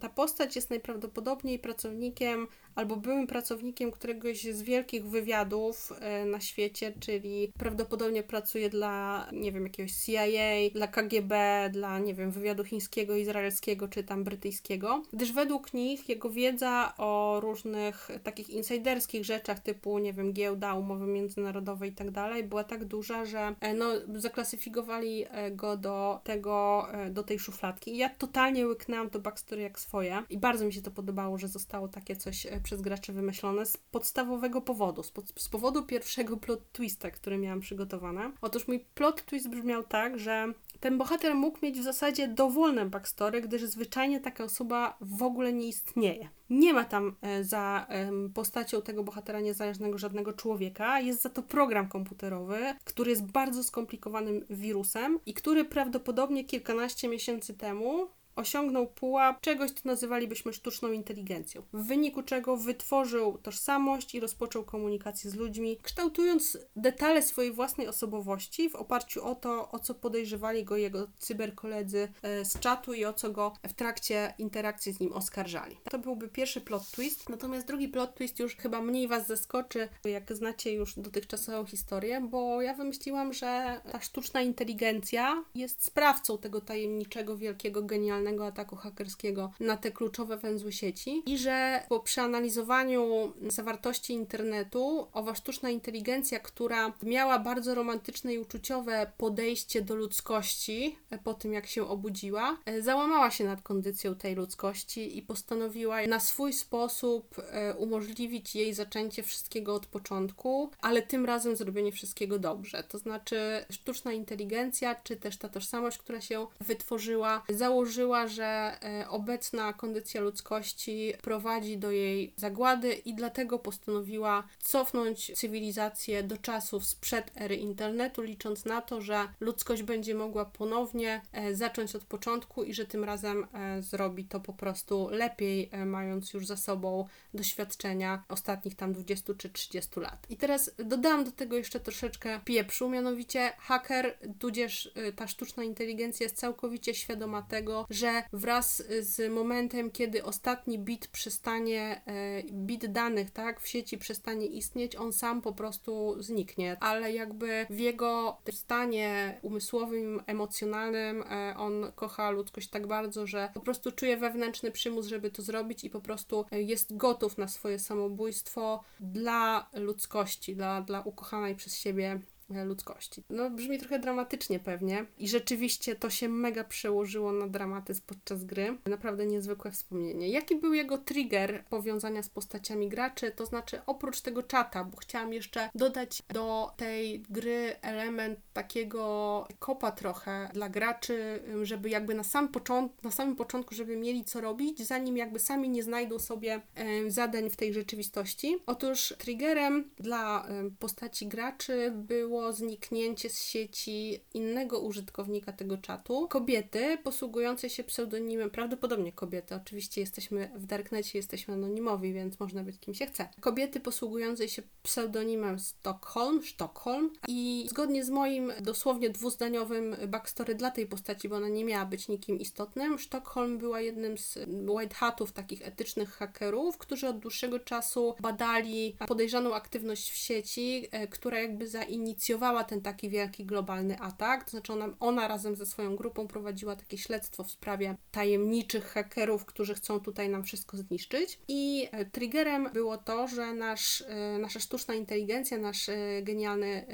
ta postać jest najprawdopodobniej pracownikiem albo byłym pracownikiem któregoś z wielkich wywiadów e, na świecie, czyli prawdopodobnie pracuje dla, nie wiem, jakiegoś CIA, dla KGB, dla, nie wiem, wywiadu chińskiego, izraelskiego czy tam brytyjskiego, gdyż według nich jego wiedza o różnych takich insiderskich rzeczach typu, nie wiem, giełda, umowy międzynarodowe i tak dalej była tak duża, że e, no, zaklasyfikowali e, go do tego, do tej szufladki. I ja totalnie łyknęłam to backstory jak swoje i bardzo mi się to podobało, że zostało takie coś przez graczy wymyślone z podstawowego powodu, z, pod, z powodu pierwszego plot twista, który miałam przygotowane. Otóż mój plot twist brzmiał tak, że ten bohater mógł mieć w zasadzie dowolne backstory, gdyż zwyczajnie taka osoba w ogóle nie istnieje. Nie ma tam e, za postacią tego bohatera niezależnego żadnego człowieka, jest za to program komputerowy, który jest bardzo skomplikowanym wirusem i który prawdopodobnie kilkanaście miesięcy temu osiągnął pułap czegoś, co nazywalibyśmy sztuczną inteligencją, w wyniku czego wytworzył tożsamość i rozpoczął komunikację z ludźmi, kształtując detale swojej własnej osobowości w oparciu o to, o co podejrzewali go jego cyberkoledzy e, z czatu i o co go w trakcie interakcji z nim oskarżali. To byłby pierwszy plot twist, natomiast drugi plot twist już chyba mniej Was zaskoczy, jak znacie już dotychczasową historię, bo ja wymyśliłam, że ta sztuczna inteligencja jest sprawcą tego tajemniczego, wielkiego, genialnego globalnego ataku hakerskiego na te kluczowe węzły sieci i że po przeanalizowaniu zawartości internetu owa sztuczna inteligencja, która miała bardzo romantyczne i uczuciowe podejście do ludzkości po tym, jak się obudziła, załamała się nad kondycją tej ludzkości i postanowiła na swój sposób e, umożliwić jej zaczęcie wszystkiego od początku, ale tym razem zrobienie wszystkiego dobrze. To znaczy sztuczna inteligencja, czy też ta tożsamość, która się wytworzyła, założyła że e, obecna kondycja ludzkości prowadzi do jej zagłady i dlatego postanowiła cofnąć cywilizację do czasów sprzed ery internetu, licząc na to, że ludzkość będzie mogła ponownie e, zacząć od początku i że tym razem e, zrobi to po prostu lepiej, mając już za sobą doświadczenia ostatnich tam 20 czy 30 lat. I teraz dodałam do tego jeszcze troszeczkę pieprzu, mianowicie haker, tudzież ta sztuczna inteligencja jest całkowicie świadoma tego, że wraz z momentem, kiedy ostatni bit przestanie, e, bit danych, tak, w sieci przestanie istnieć, on sam po prostu zniknie. Ale jakby w jego stanie umysłowym, emocjonalnym, e, on kocha ludzkość tak bardzo, że po prostu czuje wewnętrzny przymus, żeby to zrobić i po prostu e, jest gotów na swoje samobójstwo dla ludzkości, dla, dla ukochanej przez siebie ludzkości. No brzmi trochę dramatycznie pewnie i rzeczywiście to się mega przełożyło na dramatyzm podczas gry. Naprawdę niezwykłe wspomnienie. Jaki był jego trigger powiązania z postaciami graczy? To znaczy oprócz tego czata, bo chciałam jeszcze dodać do tej gry element takiego kopa trochę dla graczy, żeby jakby na, sam począt, na samym początku, żeby mieli co robić, zanim jakby sami nie znajdą sobie zadań w tej rzeczywistości. Otóż triggerem dla postaci graczy było zniknięcie z sieci innego użytkownika tego czatu. Kobiety posługujące się pseudonimem, prawdopodobnie kobiety, oczywiście jesteśmy w darknecie, jesteśmy anonimowi, więc można być kim się chce. Kobiety posługujące się pseudonimem Stockholm, Stockholm i zgodnie z moim dosłownie dwuzdaniowym backstory dla tej postaci, bo ona nie miała być nikim istotnym, Stockholm była jednym z white hatów, takich etycznych hakerów, którzy od dłuższego czasu badali podejrzaną aktywność w sieci, e, która jakby zainicjowała inicjowała ten taki wielki globalny atak. To znaczy ona, ona razem ze swoją grupą prowadziła takie śledztwo w sprawie tajemniczych hakerów, którzy chcą tutaj nam wszystko zniszczyć. I e, triggerem było to, że nasz, e, nasza sztuczna inteligencja, nasz e, genialny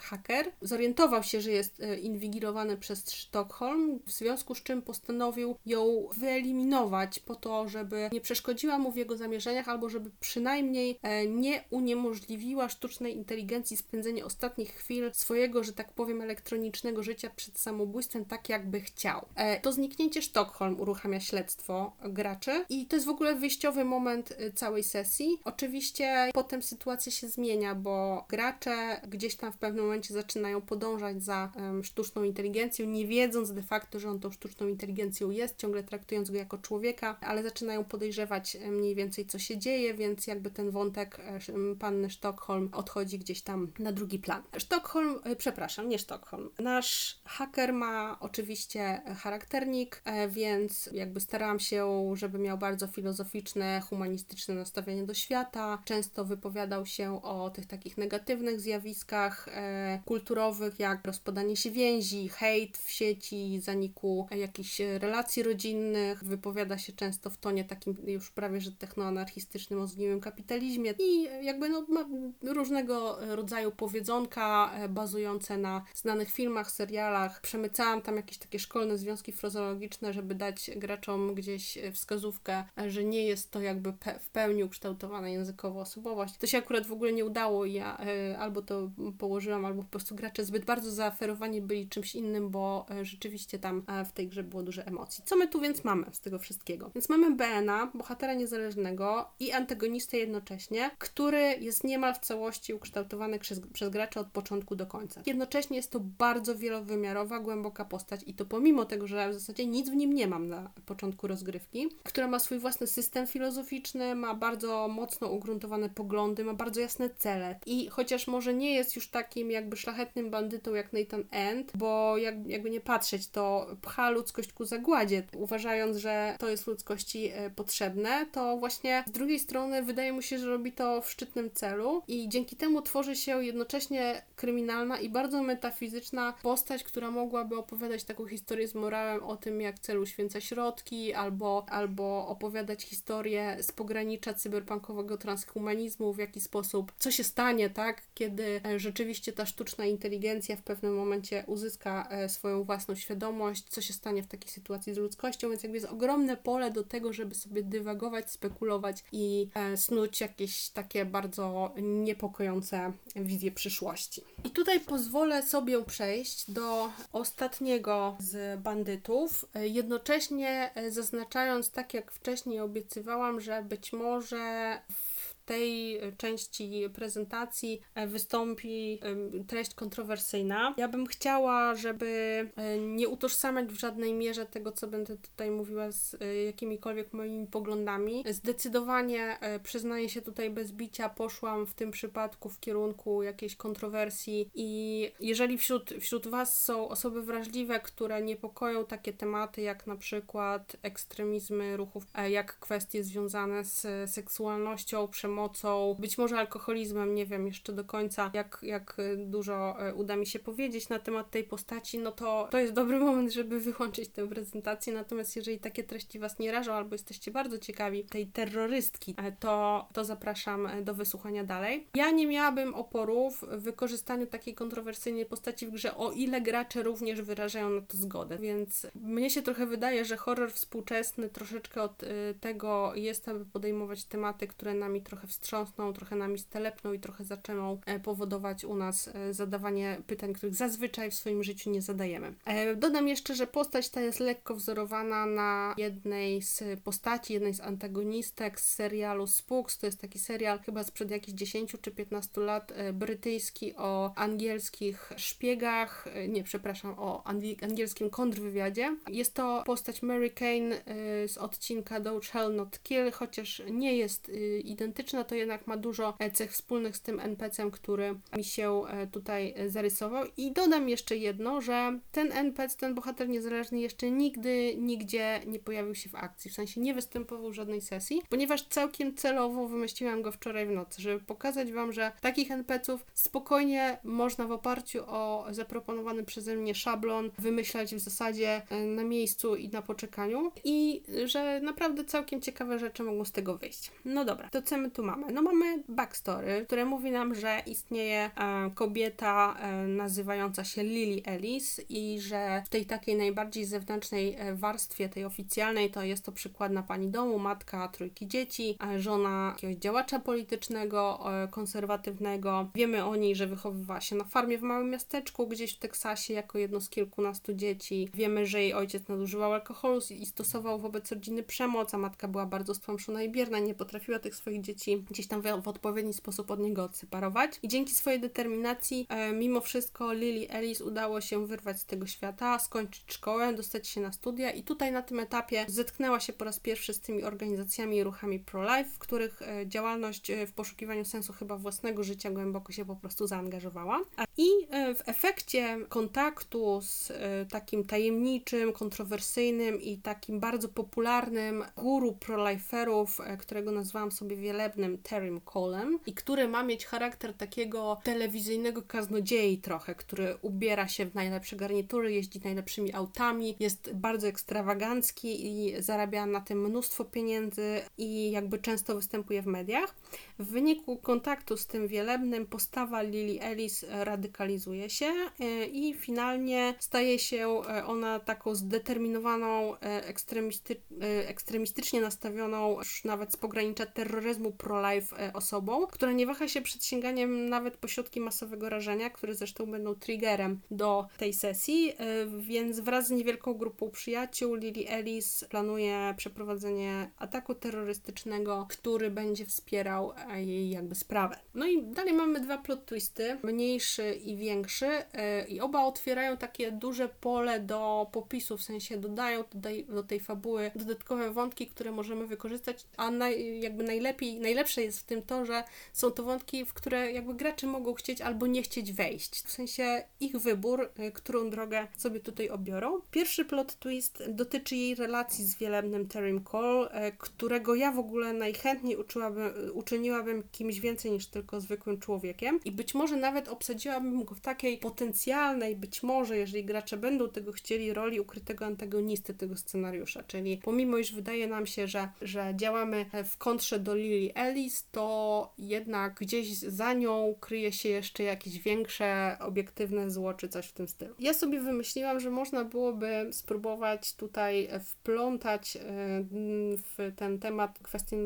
haker zorientował się, że jest inwigilowany przez Sztokholm, w związku z czym postanowił ją wyeliminować po to, żeby nie przeszkodziła mu w jego zamierzeniach, albo żeby przynajmniej nie uniemożliwiła sztucznej inteligencji spędzenie ostatnich chwil swojego, że tak powiem, elektronicznego życia przed samobójstwem tak, jakby chciał. E, to zniknięcie Sztokholm uruchamia śledztwo graczy i to jest w ogóle wyjściowy moment e, całej sesji. Oczywiście potem sytuacja się zmienia, bo gracze gdzieś tam w pewnym momencie zaczynają podążać za um, sztuczną inteligencją, nie wiedząc de facto, że on tą sztuczną inteligencją jest, ciągle traktując go jako człowieka, ale zaczynają podejrzewać e, mniej więcej, co się dzieje, więc jakby ten wątek panny Sztokholm odchodzi gdzieś tam na drugi plan. Sztokholm, e, przepraszam, nie Sztokholm. Nasz haker ma oczywiście charakternik, e, więc jakby starałam się, żeby miał bardzo filozoficzne, humanistyczne nastawienie do świata. Często wypowiadał się o tych takich negatywnych zjawiskach e, kulturowych, jak rozpadanie się więzi, hejt w sieci, zaniku jakichś relacji rodzinnych. Wypowiada się często w tonie takim już prawie że technoanarchistycznym o zgniłym kapitalizmie i jakby no, ma różnego rodzaju powiedzonka e, bazujące na znanych filmach, serialach. Przemycałam tam jakieś takie szkolne związki frazologiczne, żeby dać graczom gdzieś e, wskazówkę, e, że nie jest to jakby pe w pełni ukształtowana językowo osobowość. To się akurat w ogóle nie udało i ja albo to położyłam, albo po prostu gracze zbyt bardzo zaaferowani byli czymś innym, bo rzeczywiście tam w tej grze było dużo emocji. Co my tu więc mamy z tego wszystkiego? Więc mamy BNA, bohatera niezależnego i antagonistę jednocześnie, który jest niemal w całości ukształtowany przez, przez od początku do końca. Jednocześnie jest to bardzo wielowymiarowa, głęboka postać i to pomimo tego, że w zasadzie nic w nim nie mam na początku rozgrywki, która ma swój własny system filozoficzny, ma bardzo mocno ugruntowane poglądy, ma bardzo jasne cele i chociaż może nie jest już takim jakby szlachetnym bandytą jak Nathan End, bo jak, jakby nie patrzeć, to pcha ludzkość ku zagładzie, uważając, że to jest ludzkości e, potrzebne, to właśnie z drugiej strony wydaje mu się, że robi to w szczytnym celu i dzięki temu tworzy się jednocześnie kryminalna i bardzo metafizyczna postać, która mogłaby opowiadać taką historię z morałem o tym, jak cel uświęca środki, albo, albo opowiadać historię z pogranicza cyberpunkowego transhumanizmu, w jaki sposób, co się stanie, tak, kiedy e, rzeczywiście ta sztuczna inteligencja w pewnym momencie uzyska e, swoją własną świadomość, co się stanie w takiej sytuacji z ludzkością, więc jakby jest ogromne pole do tego, żeby sobie dywagować, spekulować i e, snuć jakieś takie bardzo niepokojące wizje przyszłości. I tutaj pozwolę sobie przejść do ostatniego z bandytów, jednocześnie e, zaznaczając, tak jak wcześniej obiecywałam, że być może w tej części prezentacji e, wystąpi treść kontrowersyjna. Ja bym chciała, żeby e, nie utożsamiać w żadnej mierze tego, co będę tutaj mówiła z e, jakimikolwiek moimi poglądami. Zdecydowanie przyznaję się tutaj bez bicia, poszłam w tym przypadku w kierunku jakiejś kontrowersji i jeżeli wśród, wśród Was są osoby wrażliwe, które niepokoją takie tematy jak na przykład ekstremizmy ruchów, jak kwestie związane z seksualnością, przemocą, przemocą, być może alkoholizmem, nie wiem jeszcze do końca, jak, jak dużo e, uda mi się powiedzieć na temat tej postaci, no to to jest dobry moment, żeby wyłączyć tę prezentację. Natomiast jeżeli takie treści Was nie rażą albo jesteście bardzo ciekawi tej terrorystki, e, to, to zapraszam e, do wysłuchania dalej. Ja nie miałabym oporów w wykorzystaniu takiej kontrowersyjnej postaci w grze, o ile gracze również wyrażają na to zgodę. Więc mnie się trochę wydaje, że horror współczesny troszeczkę od tego jest, aby podejmować tematy, które nami trochę wstrząsną, trochę nami stelepną i trochę zaczęną e, powodować u nas e, zadawanie pytań, których zazwyczaj w swoim życiu nie zadajemy. E, dodam jeszcze, że postać ta jest lekko wzorowana na jednej z postaci, jednej z antagonistek z serialu Spooks. To jest taki serial chyba sprzed jakichś 10 czy 15 lat brytyjski o angielskich szpiegach, nie, przepraszam, o angielskim kontrwywiadzie. Jest to postać Mary Kane z odcinka Don't Shall Not Kill, chociaż nie jest identyczna to jednak ma dużo e, cech wspólnych z tym NPC-em, który mi się e, tutaj e, zarysował. I dodam jeszcze jedno, że ten NPC, ten bohater niezależny jeszcze nigdy, nigdzie nie pojawił się w akcji, w sensie nie występował w żadnej sesji, ponieważ całkiem celowo wymyśliłam go wczoraj w nocy, żeby pokazać Wam, że takich NPC-ów spokojnie można w oparciu o zaproponowany przeze mnie szablon wymyślać w zasadzie na miejscu i na poczekaniu i że naprawdę całkiem ciekawe rzeczy mogą z tego wyjść. No dobra, to co my tu mamy? No mamy backstory, które mówi nam, że istnieje e, kobieta e, nazywająca się Lily Ellis i że w tej takiej najbardziej zewnętrznej e, warstwie, tej oficjalnej, to jest to przykładna pani domu, matka trójki dzieci, żona jakiegoś działacza politycznego, konserwatywnego. Wiemy o niej, że wychowywała się na farmie w małym miasteczku gdzieś w Teksasie jako jedno z kilkunastu dzieci. Wiemy, że jej ojciec nadużywał alkoholu i stosował wobec rodziny przemoc, a matka była bardzo stłamszona i bierna, nie potrafiła tych swoich dzieci gdzieś tam w, odpowiedni sposób od niego odseparować. I dzięki swojej determinacji, e, mimo wszystko, Lily Ellis udało się wyrwać z tego świata, skończyć szkołę, dostać się na studia i tutaj na tym etapie zetknęła się po raz pierwszy z tymi organizacjami i ruchami pro-life, w których e, działalność e, w poszukiwaniu sensu chyba własnego życia głęboko się po prostu zaangażowała. I w efekcie kontaktu z takim tajemniczym, kontrowersyjnym i takim bardzo popularnym guru pro-liferów, którego nazwałam sobie wielebnym Terrym Colem i który ma mieć charakter takiego telewizyjnego kaznodziei trochę, który ubiera się w najlepsze garnitury, jeździ najlepszymi autami, jest bardzo ekstrawagancki i zarabia na tym mnóstwo pieniędzy i jakby często występuje w mediach. W wyniku kontaktu z tym wielebnym postawa Lily Ellis radykalizuje się e, i finalnie staje się e, ona taką zdeterminowaną, e, ekstremisty, ekstremistycznie nastawioną, już nawet z pogranicza terroryzmu pro-life osobą, która nie waha się przed sięganiem nawet po środki masowego rażenia, które zresztą będą triggerem do tej sesji, więc wraz z niewielką grupą przyjaciół Lily Ellis planuje przeprowadzenie ataku terrorystycznego, który będzie wspierał jej jakby sprawę. No i dalej mamy dwa plot twisty, mniejszy i większy e, i oba otwierają takie duże pole do popisu, w sensie dodają tutaj do tej fabuły dodatkowe wątki, które możemy wykorzystać, a naj, jakby najlepiej, najlepsze jest w tym to, że są to wątki, w które jakby gracze mogą chcieć albo nie chcieć wejść. W sensie ich wybór, e, którą drogę sobie tutaj obiorą. Pierwszy plot twist dotyczy jej relacji z wielebnym Terrym Cole, e, którego ja w ogóle najchętniej uczyłabym, uczyniłabym kimś więcej niż tylko zwykłym człowiekiem i być może nawet obsadziłabym go w takiej potencjalnej, być może, jeżeli gracze będą tego chcieli, roli ukrytego antagonisty tego scenariusza, czyli pomimo, iż wydaje nam się, że, że działamy w kontrze do Lily Ellis, to jednak gdzieś za nią kryje się jeszcze jakieś większe, obiektywne zło, czy coś w tym stylu. Ja sobie wymyśliłam, że można byłoby spróbować tutaj wplątać e, w ten temat kwestie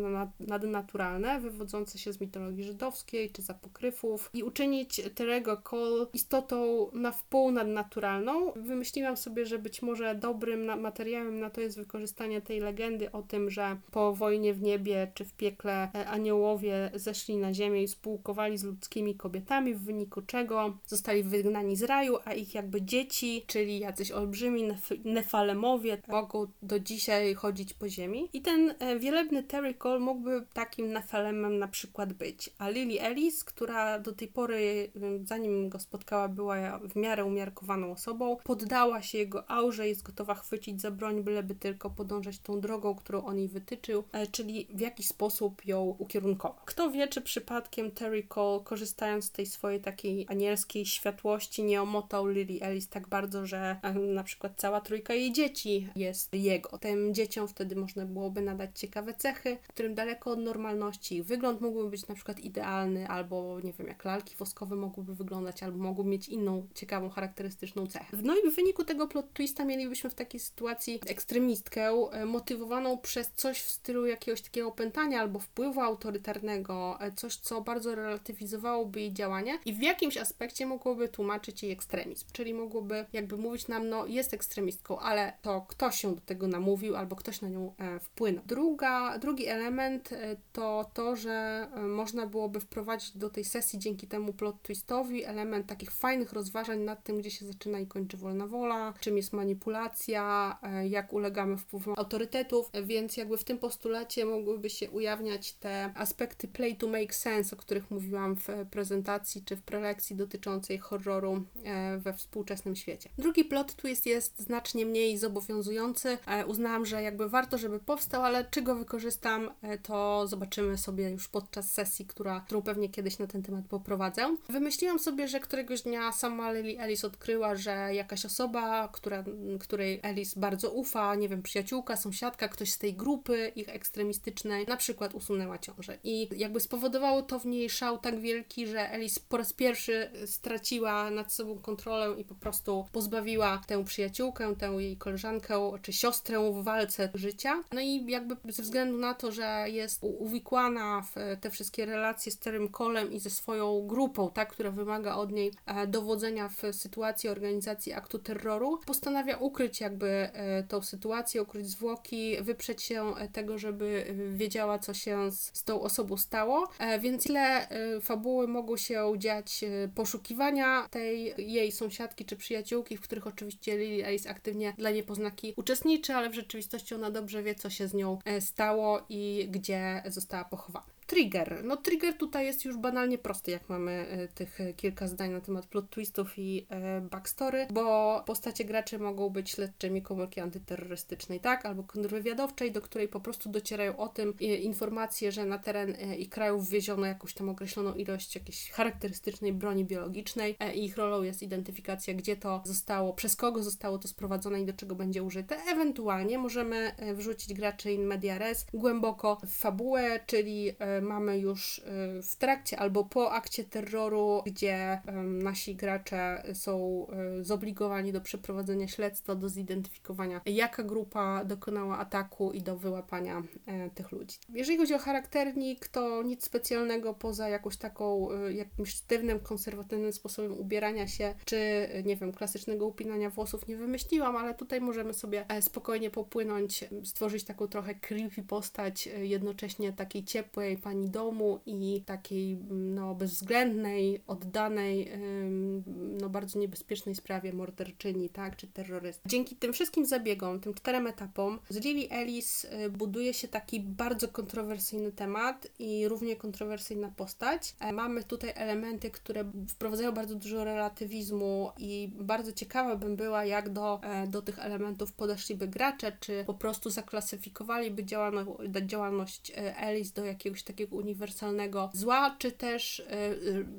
nadnaturalne, wywodzące się z mitologii żydowskiej czy z apokryfów i uczynić Terego Cole istotą na wpół nadnaturalną. Wymyśliłam sobie, że być może dobrym materiałem na to jest wykorzystanie tej legendy o tym, że po wojnie w niebie czy w piekle e, aniołowie zeszli na ziemię i spółkowali z ludzkimi kobietami, w wyniku czego zostali wygnani z raju, a ich jakby dzieci, czyli jacyś olbrzymi nef- nefalemowie, mogą do dzisiaj chodzić po ziemi. I ten e, wielebny Terry Cole mógłby takim nefalemem na przykład być. A Lily Ellis, która do tej pory, zanim go spotkała, była w miarę umiarkowaną osobą, poddała się jego aurze, jest gotowa chwycić za broń, byleby tylko podążać tą drogą, którą on jej wytyczył, e, czyli w jakiś sposób ją ukierunkował. Kto wie, czy przypadkiem Terry Cole, korzystając z tej swojej takiej anielskiej światłości, nie omotał Lily Ellis tak bardzo, że e, na przykład cała trójka jej dzieci jest jego. Tym dzieciom wtedy można byłoby nadać ciekawe cechy, którym daleko od normalności ich wygląd mógłby być na przykład idealny, albo nie wiem, jak lalki woskowe mogłyby wyglądać, albo mogłyby mieć inną ciekawą, charakterystyczną cechę. No i w wyniku tego plot twista mielibyśmy w takiej sytuacji ekstremistkę e, motywowaną przez coś w stylu jakiegoś takiego opętania albo wpływu autorytarnego, e, coś, co bardzo relatywizowałoby jej działanie i w jakimś aspekcie mogłoby tłumaczyć jej ekstremizm, czyli mogłoby jakby mówić nam, no jest ekstremistką, ale to ktoś się do tego namówił albo ktoś na nią e, wpłynął. Druga, drugi element to to, że można byłoby wprowadzić do tej sesji dzięki temu plot twistowi element takich fajnych rozważań nad tym, gdzie się zaczyna i kończy wolna wola, czym jest manipulacja, e, jak ulegamy wpływom autorytetów, więc jakby w tym postulacie mogłyby się ujawniać te aspekty play to make sense, o których mówiłam w prezentacji czy w prelekcji dotyczącej horroru e, we współczesnym świecie. Drugi plot twist jest znacznie mniej zobowiązujący. E, uznałam, że jakby warto, żeby powstał, ale czy go wykorzystam, to zobaczymy sobie już podczas sesji, która, którą pewnie kiedyś na ten temat poprowadzę. Wymyśliłam sobie, że któregoś dnia sama Lily Ellis odkryła, że jakaś osoba, która, której Alice bardzo ufa, nie wiem, przyjaciółka, sąsiadka, ktoś z tej grupy ich ekstremistycznej, na przykład usunęła ciążę. I jakby spowodowało to w niej szał tak wielki, że Alice po raz pierwszy straciła nad sobą kontrolę i po prostu pozbawiła tę przyjaciółkę, tę jej koleżankę czy siostrę w walce życia. No i jakby ze względu na to, że jest uwikłana w te wszystkie relacje z Terrym Colem i ze swoją grupą, tak, która wymaga od niej e, dowodzenia w sytuacji organizacji aktu terroru, postanawia ukryć jakby e, tą sytuację, ukryć zwłoki, wyprzeć się tego, żeby wiedziała, co się z z tą osobą stało, e, więc tle fabuły mogą się dziać poszukiwania tej jej sąsiadki czy przyjaciółki, w których oczywiście Lily Alice aktywnie dla niepoznaki uczestniczy, ale w rzeczywistości ona dobrze wie, co się z nią stało i gdzie została pochowana. Trigger. No trigger tutaj jest już banalnie prosty, jak mamy e, tych e, kilka zdań na temat plot twistów i e, backstory, bo postacie graczy mogą być śledczymi komórki antyterrorystycznej, tak? Albo kontrwywiadowczej, do której po prostu docierają o tym informacje, że na teren ich kraju wwieziono jakąś tam określoną ilość jakiejś charakterystycznej broni biologicznej i ich rolą jest identyfikacja, gdzie to zostało, przez kogo zostało to sprowadzone i do czego będzie użyte. Ewentualnie możemy wrzucić graczy in media res głęboko w fabułę, czyli mamy już y, w trakcie albo po akcie terroru, gdzie nasi gracze są y, zobligowani do przeprowadzenia śledztwa, do zidentyfikowania, jaka grupa dokonała ataku i do wyłapania e, tych ludzi. Jeżeli chodzi o charakternik, to nic specjalnego poza jakąś taką, y, jakimś sztywnym, konserwatywnym sposobem ubierania się, czy nie wiem, klasycznego upinania włosów nie wymyśliłam, ale tutaj możemy sobie e, spokojnie popłynąć, stworzyć taką trochę creepy postać, jednocześnie takiej ciepłej, pani domu i takiej no, bezwzględnej, oddanej, no, bardzo niebezpiecznej sprawie morderczyni, tak, czy terrorysty. Dzięki tym wszystkim zabiegom, tym czterem etapom, z Lily Ellis y, buduje się taki bardzo kontrowersyjny temat i równie kontrowersyjna postać. E, mamy tutaj elementy, które wprowadzają bardzo dużo relatywizmu i bardzo ciekawa bym była, jak do, e, do tych elementów podeszliby gracze, czy po prostu zaklasyfikowaliby działalność, działalność e, Ellis do jakiegoś takiego takiego uniwersalnego zła, czy też y,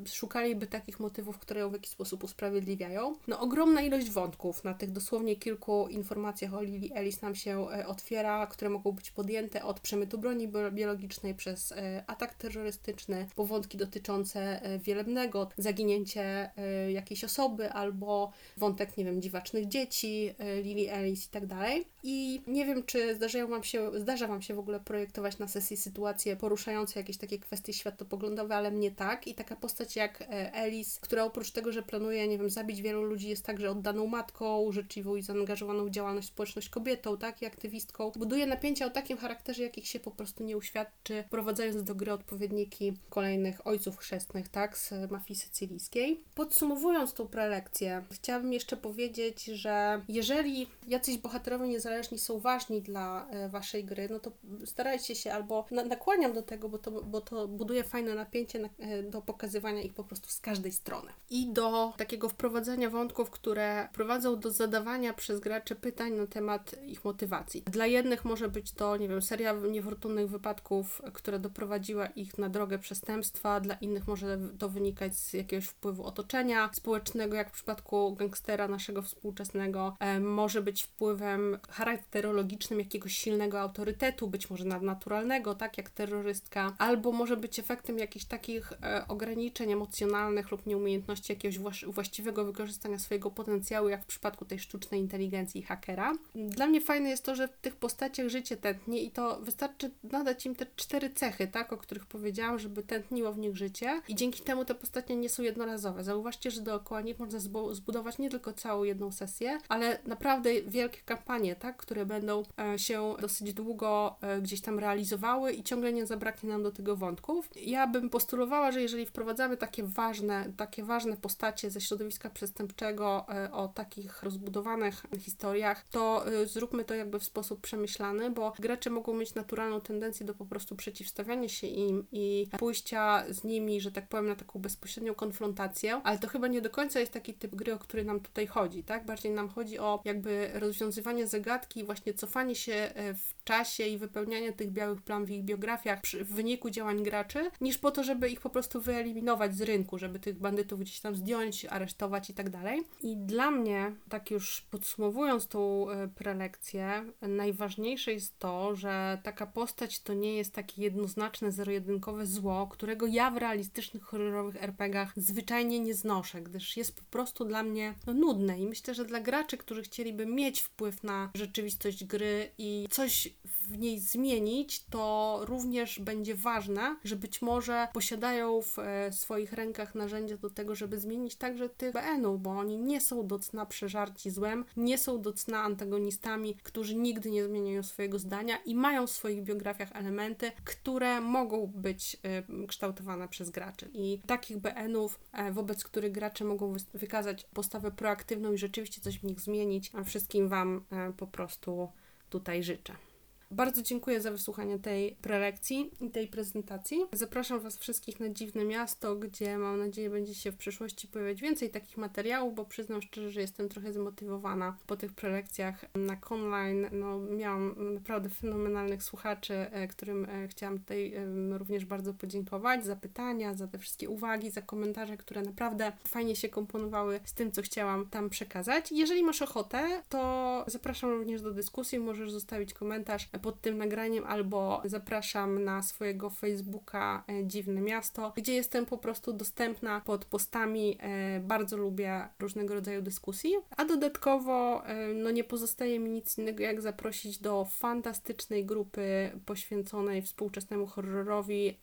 y, szukaliby takich motywów, które ją w jakiś sposób usprawiedliwiają. No ogromna ilość wątków na tych dosłownie kilku informacjach o Lily Ellis nam się y, otwiera, które mogą być podjęte od przemytu broni biologicznej przez atak terrorystyczny, po wątki dotyczące wielebnego, zaginięcie jakiejś osoby albo wątek, nie wiem, dziwacznych dzieci, Lily Ellis i tak dalej. I nie wiem, czy zdarzają wam się, zdarza Wam się w ogóle projektować na sesji sytuacje poruszające jakieś takie kwestie światopoglądowe, ale mnie tak. I taka postać jak Elis, która oprócz tego, że planuje, nie wiem, zabić wielu ludzi, jest także oddaną matką, życzliwą i zaangażowaną w działalność społeczność kobietą, tak, i aktywistką. Buduje napięcia o takim charakterze, jakich się po prostu nie uświadczy, wprowadzając do gry odpowiedniki kolejnych ojców chrzestnych, tak, z mafii sycylijskiej. Podsumowując tą prelekcję, chciałabym jeszcze powiedzieć, że jeżeli jacyś bohaterowie niezależni są ważni dla e, Waszej gry, no to starajcie się albo na, nakłaniam do tego, bo to, bo to buduje fajne napięcie na, e, do pokazywania ich po prostu z każdej strony. I do takiego wprowadzenia wątków, które prowadzą do zadawania przez graczy pytań na temat ich motywacji. Dla jednych może być to, nie wiem, seria niefortunnych wypadków, która doprowadziła ich na drogę przestępstwa, dla innych może to wynikać z jakiegoś wpływu otoczenia społecznego, jak w przypadku gangstera naszego współczesnego, e, może być wpływem charakterologicznym jakiegoś silnego autorytetu, być może nadnaturalnego, tak jak terrorystka, albo może być efektem jakichś takich e, ograniczeń emocjonalnych lub nieumiejętności jakiegoś właś właściwego wykorzystania swojego potencjału, jak w przypadku tej sztucznej inteligencji hakera. Dla mnie fajne jest to, że w tych postaciach życie tętni i to wystarczy nadać im te cztery cechy, tak, o których powiedziałam, żeby tętniło w nich życie i dzięki temu te postacie nie są jednorazowe. Zauważcie, że dookoła nich można zbudować nie tylko całą jedną sesję, ale naprawdę wielkie kampanie, tak, które będą e, się dosyć długo e, gdzieś tam realizowały i ciągle nie zabraknie nam do tego wątków. Ja bym postulowała, że jeżeli wprowadzamy takie ważne, takie ważne postacie ze środowiska przestępczego e, o takich rozbudowanych historiach, to e, zróbmy to jakby w sposób przemyślany, bo gracze mogą mieć naturalną tendencję do po prostu przeciwstawiania się im i pójścia z nimi, że tak powiem, na taką bezpośrednią konfrontację, ale to chyba nie do końca jest taki typ gry, o który nam tutaj chodzi, tak? Bardziej nam chodzi o jakby rozwiązywanie zagadki właśnie cofanie się e, w czasie i wypełnianie tych białych plam w ich biografiach w wyniku działań graczy, niż po to, żeby ich po prostu wyeliminować z rynku, żeby tych bandytów gdzieś tam zdjąć, aresztować i tak dalej. I dla mnie, tak już podsumowując tą e, prelekcję, najważniejsze jest to, że taka postać to nie jest takie jednoznaczne, zero-jedynkowe zło, którego ja w realistycznych, horrorowych RPGach zwyczajnie nie znoszę, gdyż jest po prostu dla mnie no, nudne i myślę, że dla graczy, którzy chcieliby mieć wpływ na rzeczywistość gry i coś w w niej zmienić, to również będzie ważne, że być może posiadają w e, swoich rękach narzędzia do tego, żeby zmienić także tych BN-ów, bo oni nie są do cna przeżarci złem, nie są do cna antagonistami, którzy nigdy nie zmieniają swojego zdania i mają w swoich biografiach elementy, które mogą być y, kształtowane przez graczy. I takich BN-ów, e, wobec których gracze mogą wykazać postawę proaktywną i rzeczywiście coś w nich zmienić, wszystkim Wam e, po prostu tutaj życzę. Bardzo dziękuję za wysłuchanie tej prelekcji i tej prezentacji. Zapraszam Was wszystkich na Dziwne Miasto, gdzie mam nadzieję będzie się w przyszłości pojawiać więcej takich materiałów, bo przyznam szczerze, że jestem trochę zmotywowana po tych prelekcjach na Conline. No, miałam naprawdę fenomenalnych słuchaczy, e, którym e, chciałam tutaj również bardzo podziękować za pytania, za te wszystkie uwagi, za komentarze, które naprawdę fajnie się komponowały z tym, co chciałam tam przekazać. Jeżeli masz ochotę, to zapraszam również do dyskusji, możesz zostawić komentarz pod tym nagraniem, albo zapraszam na swojego Facebooka e, Dziwne Miasto, gdzie jestem po prostu dostępna pod postami. E, bardzo lubię różnego rodzaju dyskusji, a dodatkowo e, no nie pozostaje mi nic innego jak zaprosić do fantastycznej grupy poświęconej współczesnemu horrorowi.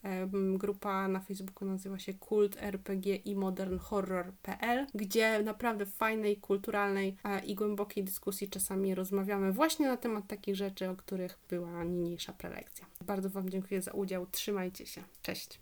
Grupa na Facebooku nazywa się Kult RPG i Modern Horror.pl, gdzie naprawdę w fajnej, kulturalnej i głębokiej dyskusji czasami rozmawiamy właśnie na temat takich rzeczy, o których była niniejsza prelekcja. Bardzo Wam dziękuję za udział. Trzymajcie się. Cześć.